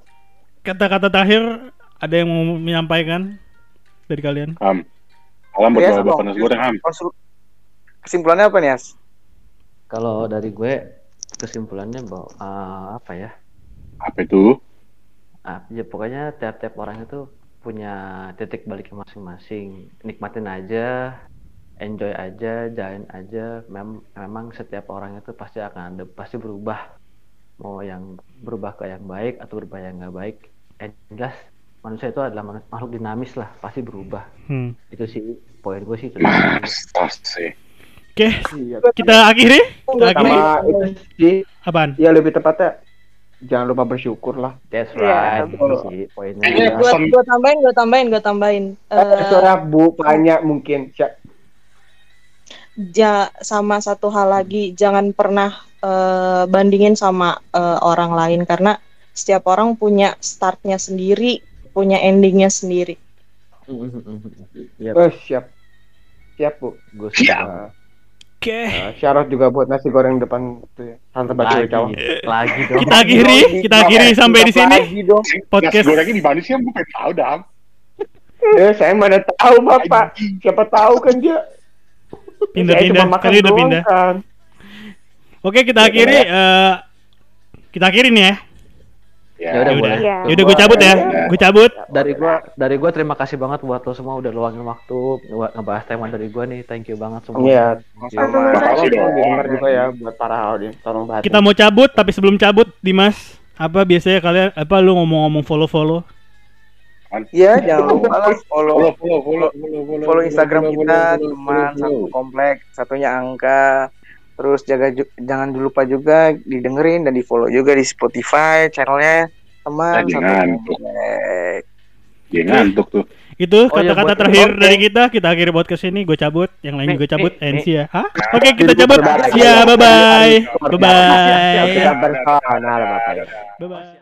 S3: Kata-kata terakhir ada yang mau menyampaikan dari kalian?
S4: Ham. Malam
S5: Yes,
S4: berdua bapak
S5: Bang.
S4: nasi goreng.
S5: Konsul- Kesimpulannya apa nih, As?
S1: kalau dari gue kesimpulannya bahwa eh, apa ya
S4: Apa itu?
S1: Ah, ya pokoknya tiap-tiap orang itu punya titik baliknya masing-masing. Nikmatin aja, enjoy aja, jalanin aja. Mem- memang setiap orang itu pasti akan ada, pasti berubah. Mau yang berubah ke yang baik atau berubah yang nggak baik. And jelas manusia itu adalah makhluk dinamis lah, pasti berubah.
S3: Hmm.
S1: Itu sih poin gue sih itu.
S4: Astaga.
S3: Oke,
S2: Iya.
S3: kita akhiri. Kita akhiri.
S2: sama itu sih
S3: Apaan?
S2: ya lebih tepatnya jangan lupa bersyukur lah
S1: That's
S6: Iya,
S1: right, itu sih poinnya.
S7: Gue tambahin, gue tambahin, gue tambahin.
S2: eh,
S7: Eh,
S2: soalnya Bu Fanya mungkin Sya-
S7: ja, sama satu hal lagi, jangan pernah eh, bandingin sama eh, orang lain karena setiap orang punya startnya sendiri, punya endingnya sendiri.
S1: Yap,
S2: eh, siap siap Bu
S1: gue.
S2: Nah,
S3: Oke,
S2: nah, syarat juga buat nasi goreng depan itu ya Tante Batu
S1: Lagi,
S2: Cawang
S1: lagi dong.
S3: kita akhiri, kita akhiri sampai di sini.
S5: Lagi dong.
S3: Podcast.
S4: Nasi gorengnya di mana sih? Gue pengen tahu dah.
S2: eh saya mana tahu Bapak siapa tahu kan dia
S3: Pindah-pindah,
S2: makan
S3: kali udah pindah.
S2: kan.
S3: Oke, kita akhiri. eh, kita akhiri nih ya.
S1: Ya udah
S3: Ya
S1: boleh.
S6: Iya.
S3: Yaudah gue cabut ya. Gue cabut.
S1: Dari gua dari gua terima kasih banget buat lo semua udah luangin waktu buat ngebahas tema dari gua nih. Thank you banget semua.
S2: Iya, Tolong
S4: dong.
S2: didengar juga ya buat para audiens tolong bantu
S3: Kita mau cabut, tapi sebelum cabut, Dimas, apa biasanya kalian apa lu ngomong-ngomong follow-follow?
S5: Iya, jangan lupa lah follow
S4: Follow, follow, follow, follow, follow,
S5: follow Instagram
S4: follow,
S5: kita
S4: follow,
S5: teman
S4: follow,
S5: satu
S4: follow.
S5: komplek, satunya angka. Terus jaga ju- jangan lupa juga didengerin dan di follow juga di Spotify channelnya teman
S4: Eh,
S5: satu
S4: jangan.
S5: komplek.
S4: Dia ngantuk tuh.
S3: Itu
S1: Oh iya,
S3: kata-kata
S1: buat-
S3: terakhir
S5: oke.
S3: dari kita. Kita akhiri podcast ini. Gue cabut. Yang lain juga cabut.
S1: nih,
S3: NC ya. Hah? Oke, kita cabut. Ya, bye-bye.
S2: Nah, ya.
S3: Bye-bye.